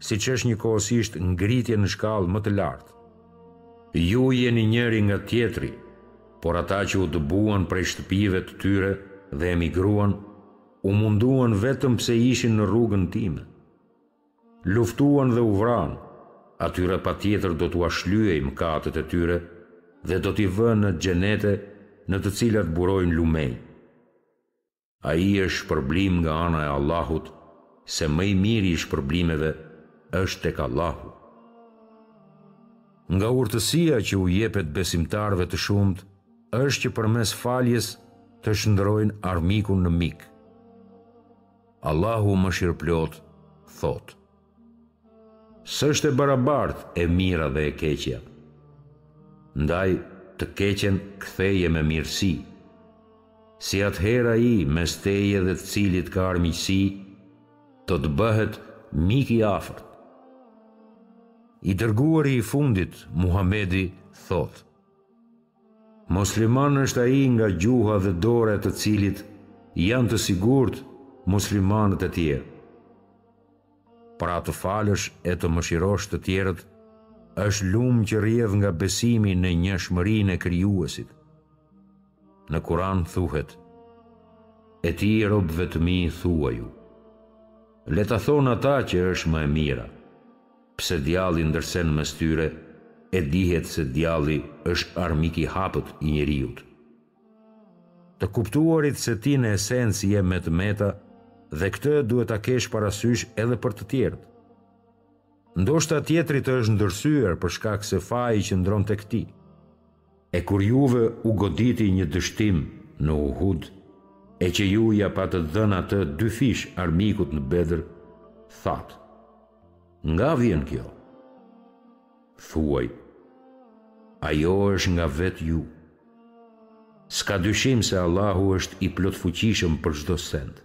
siç është njëkohësisht ngritje në shkallë më të lartë. Ju jeni njëri nga tjetri, por ata që u dëbuan prej shtëpive të tyre dhe emigruan, u munduan vetëm pse ishin në rrugën time. Luftuan dhe u vranë, atyre patjetër do t'ua shlyej mëkatet e tyre dhe do t'i vë në xhenete në të cilat burojnë lumenj. Ai është shpërblim nga ana e Allahut, se më i miri i shpërblimeve është tek Allahu. Nga urtësia që u jepet besimtarëve të shumtë është që përmes faljes të shndërrojnë armikun në mik. Allahu Mëshirëplotë thotë, S'është e barabartë e mira dhe e keqja. Ndaj, të keqen ktheje me mirësi. Si atëherë ai mes teje dhe të cilit ka armiqësi, do të bëhet mik i afërt. I Dërguari i Fundit, Muhamedi, thotë, Musliman është ai nga gjuha dhe dora e të cilit janë të sigurt muslimanët e tjerë. Pra të falësh e të mëshirosh të tjerët është lumë që rrjedh nga besimi në njëshmërinë e Krijuesit. Në Kur'an thuhet: E ti robëve të mi thuaju, le ta thonë ata që është më e mira. Pse djalli ndërsen mes tyre e dihet se djalli është armik i hapët i njeriut. Të kuptuarit se ti në esencë je me të meta dhe këtë duhet ta kesh parasysh edhe për të tjerët. Ndoshta tjetri të është ndërsyer për shkak se faji qëndron tek ti. E kur juve u goditi një dështim në Uhud, e që ju ia patë dhënë atë dyfish armikut në Bedër, thatë: Nga vjen kjo? Thuaj: Ajo është nga vetë ju. S'ka dyshim se Allahu është i plotfuqishëm për çdo send.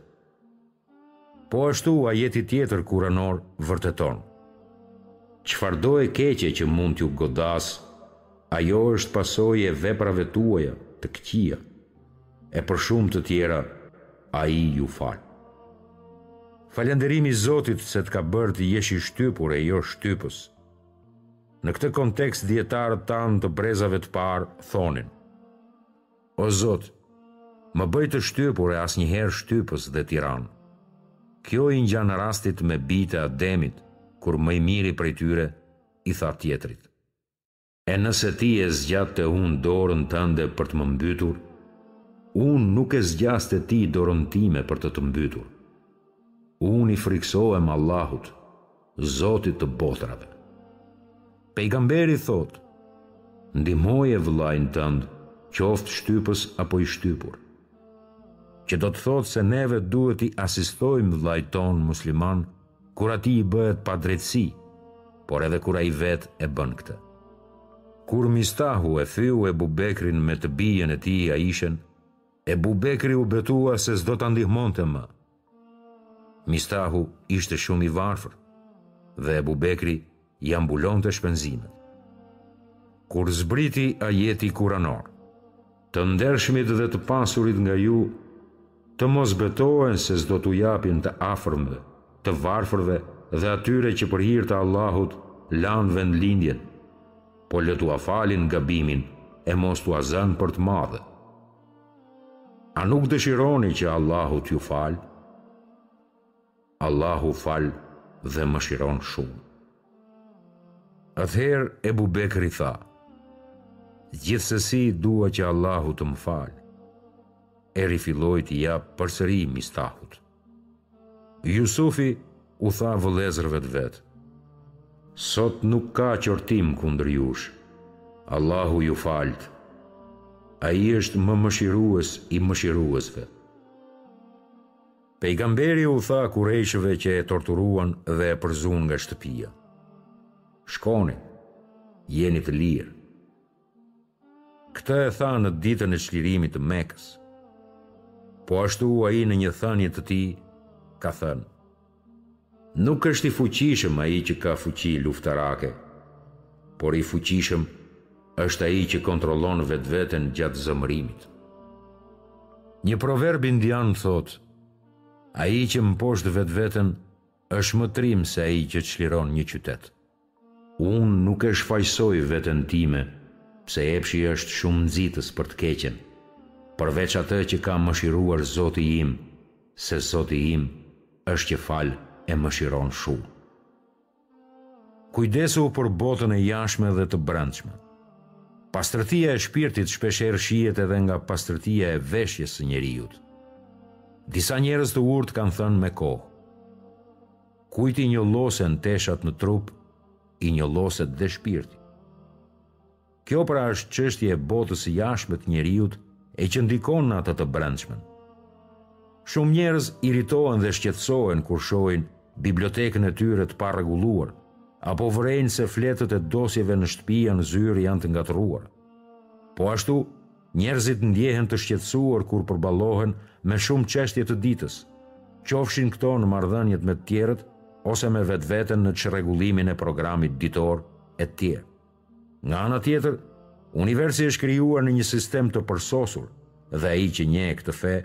Po ashtu ajeti tjetër kuranor vërteton, Çfarëdo e keqe që mund t'ju godasë, ajo është pasojë e veprave tuaja të këqija, e për shumë të tjera Ai ju fal. Falënderim i Zotit se të ka bërë të jesh i shtypur e jo shtypës. Në këtë kontekst dijetarët tanë të brezave të parë thonin, O Zot, më bëj të shtypur e asnjëherë shtypës dhe tiran. Kjo i ngjan rastit me bijtë e Ademit, kur më i miri prej tyre i tha tjetrit. E nëse ti e zgjat te unë dorën tënde për të më mbytur, unë nuk e zgjas te ti dorën time për të të mbytur. Unë i frikësohem Allahut. Zotit të botrave. Pejgamberi thotë, Ndihmoje vëllain tënd, qoftë shtypës apo i shtypur. Që do të thotë se neve duhet t'i asistojmë vëllait tonë musliman kur atij i bëhet padrejtësi, por edhe kur ai vetë e bën këtë. Kur Mistahu e fyu Ebu Bekrin me të bijën e tij Aishen, Ebu Bekri u betua se s'do ta ndihmonte më. Mistahu ishte shumë i varfër dhe Ebu Bekri ia mbulonte shpenzimet. Kur zbriti ajeti kuranor, të ndershmit dhe të pasurit nga ju, të mos betohen se s'do t'u japin të afërmve, të varfërve dhe atyre që për hir të Allahut lanë vendlindjen, po le t'ua falin gabimin e mos t'ua zënë për të madhe. A nuk dëshironi që Allahu t'ju falë? Allahu fal dhe mëshiron shumë. Atëherë Ebu Bekri tha, gjithsesi dua që Allahu të më falë, e rifilloi t'i japë përsëri Mistahut. Jusufi u tha vëllezërve të vet, Sot nuk ka qortim kundër jush. Allahu ju faltë. Ai është më mëshirues i mëshiruesve. Pejgamberi u tha Kurejshëve që e torturuan dhe e përzunë nga shtëpia, Shkoni, jeni të lirë. Këtë e tha në ditën e çlirimit të Mekës. Po ashtu ai në një thënie të tij ka thënë: Nuk është i fuqishëm ai që ka fuqi luftarake, por i fuqishëm është ai që kontrollon vetveten gjatë zemërimit. Një proverb indian thotë: Ai që mposht vetveten është më trim se ai që çliron një qytet. Unë nuk e shfajësoj veten time, pse epshi është shumë nxitës për të keqen, përveç atë që ka mëshiruar Zoti im, se Zoti im është që fal e mëshiron shumë. Kujdesu për botën e jashtme dhe të brendshme. Pastërtia e shpirtit shpeshherë shihet edhe nga pastërtia e veshjes së njeriut. Disa njerëz të urtë kanë thënë me kohë, Kujt i njollosen teshat në trup, i njolloset dhe shpirti. Kjo pra është çështje e botës së jashtme të njeriut e që ndikon në atë të brendshmën. Shumë njerëz irritohen dhe shqetësohen kur shohin bibliotekën e tyre të parregulluar, apo vërejnë se fletët e dosjeve në shtëpi a në zyrë janë të ngatërruar. Po ashtu, Njerëzit ndjehen të shqetësuar kur përballohen me shumë çështje të ditës, qofshin këto në marrëdhëniet me të tjerët ose me vetveten në çrregullimin e programit ditor, etj. Nga ana tjetër, universi është krijuar në një sistem të përsosur dhe ai që njeh këtë fe,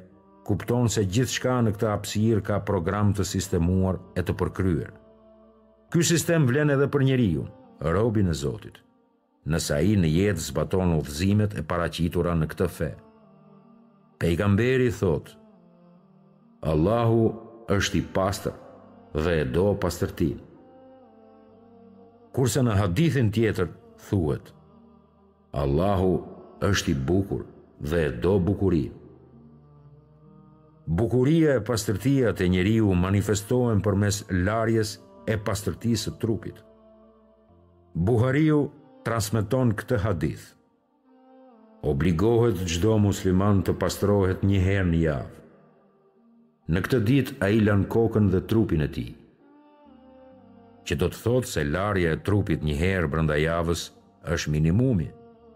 kupton se gjithçka në këtë hapësirë ka program të sistemuar e të përkryer. Ky sistem vlen edhe për njeriun, robin e Zotit. nëse ai në jetë zbaton udhëzimet e paraqitura në këtë fe. Pejgamberi thotë, Allahu është i pastër dhe e do pastërtinë. Kurse në hadithin tjetër thuhet, Allahu është i bukur dhe e do bukurinë. Bukuria e pastërtia te njeriu manifestohen përmes larjes e pastërtisë së trupit. Buhariu transmeton këtë hadith, Obligohet çdo musliman të pastrohet një herë në javë. Në këtë ditë ai lan kokën dhe trupin e tij. Që do të thotë se larja e trupit një herë brenda javës është minimumi,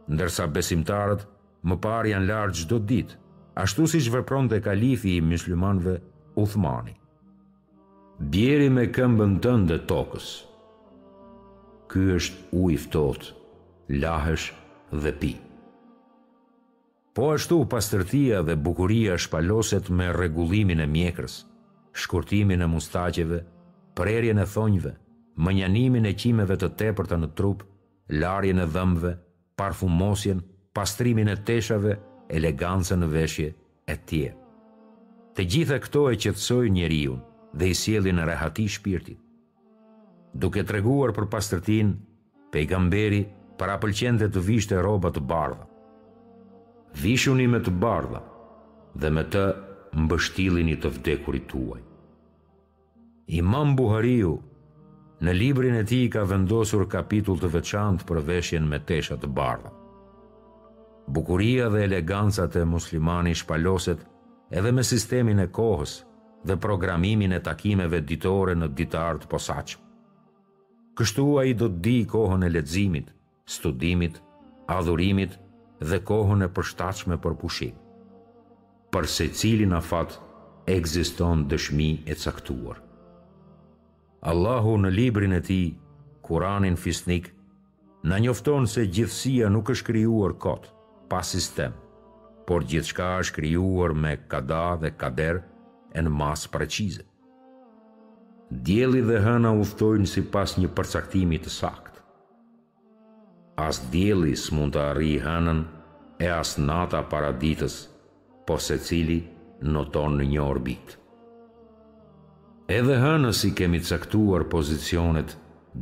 ndërsa besimtarët më parë janë larë çdo ditë, ashtu siç vepronte kalifi i muslimanëve Uthmani. Bjeri me këmbën tënde tokës. Ky është ujë i ftohtë, lahesh dhe pi. Po ashtu pastërtia dhe bukuria shpaloset me rregullimin e mjekrës, shkurtimin e mustaqeve, prerjen e thonjve, mënjanimin e qimeve të tepërta në trup, larjen e dhëmbëve, parfumosjen, pastrimin e teshave, elegancën në veshje etj. Të gjitha këto e qetësojnë njeriun dhe i sjellin rehati shpirtit. Duke treguar për pastërtinë, Pejgamberi parapëlqente të vishte rroba të bardha. Vishuni me të bardha dhe me të mbështillini të vdekurit tuaj. Imam Buhariu në librin e tij ka vendosur kapitull të veçantë për veshjen me tesha të bardha. Bukuria dhe eleganca te muslimani shpaloset edhe me sistemin e kohës dhe programimin e takimeve ditore në ditar të posaçëm. Kështu ai do të dijë kohën e leximit, studimit, adhurimit dhe kohën e përshtatshme për pushim. Për secilin afat ekziston dëshmi e caktuar. Allahu në librin e tij, Kuranin fisnik, na njofton se gjithësia nuk është krijuar kot, pa sistem, por gjithçka është krijuar me kada dhe kader e në masë precize. Dielli dhe hëna udhëtojnë sipas një përcaktimi të saktë. As dielli s'mund të arrijë hënën e as nata para ditës, por secili noton në një orbitë. Edhe hënës i kemi caktuar pozicionet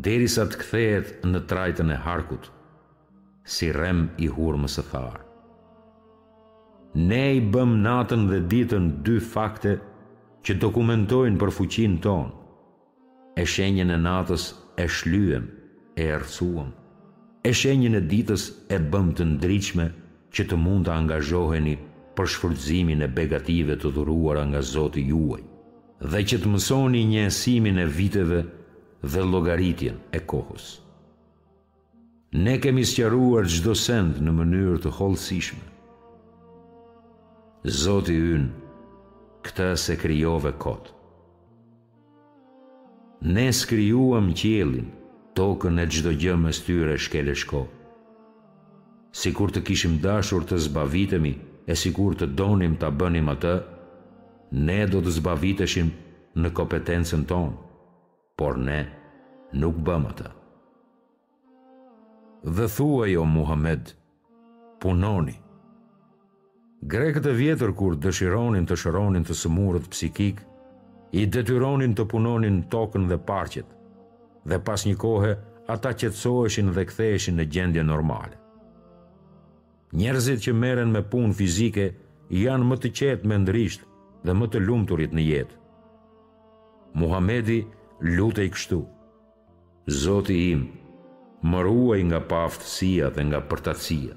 derisa të kthehet në trajtën e harkut, si rrem i hurmës së tharë. Ne i bëmë natën dhe ditën dy fakte që dokumentojnë për fuqinë tonë. E shenjën e natës e shlyem, e errësuam. E shenjën e ditës e bëmë të ndritshme që të mund të angazhoheni për shfrytëzimin e begative të dhuruara nga Zoti juaj dhe që të mësoni njehësimin e viteve dhe llogaritjen e kohës. Ne kemi sqaruar çdo send në mënyrë të hollësishme. Zoti ynë, këtë s'e krijove kot. Ne s'krijuam qiellin, tokën e çdo gjë mes tyre shkel e shko. Sikur të kishim dashur të zbavitemi e sikur të donim ta bënim atë, ne do të zbaviteshim në kompetencën tonë. por ne nuk bëmë atë. Dhe thuaj o Muhammed, punoni. Grekët e vjetër kur dëshironin të shëronin të sëmurët psikikë, i detyronin të punonin tokën dhe parqet, dhe pas një kohe ata qetësoheshin dhe ktheheshin në gjendje normale. Njerëzit që merren me punë fizike janë më të qetë mendërisht dhe më të lumturit në jetë. Muhamedi lutej kështu: Zoti im, më ruaj nga paaftësia dhe nga përtacia.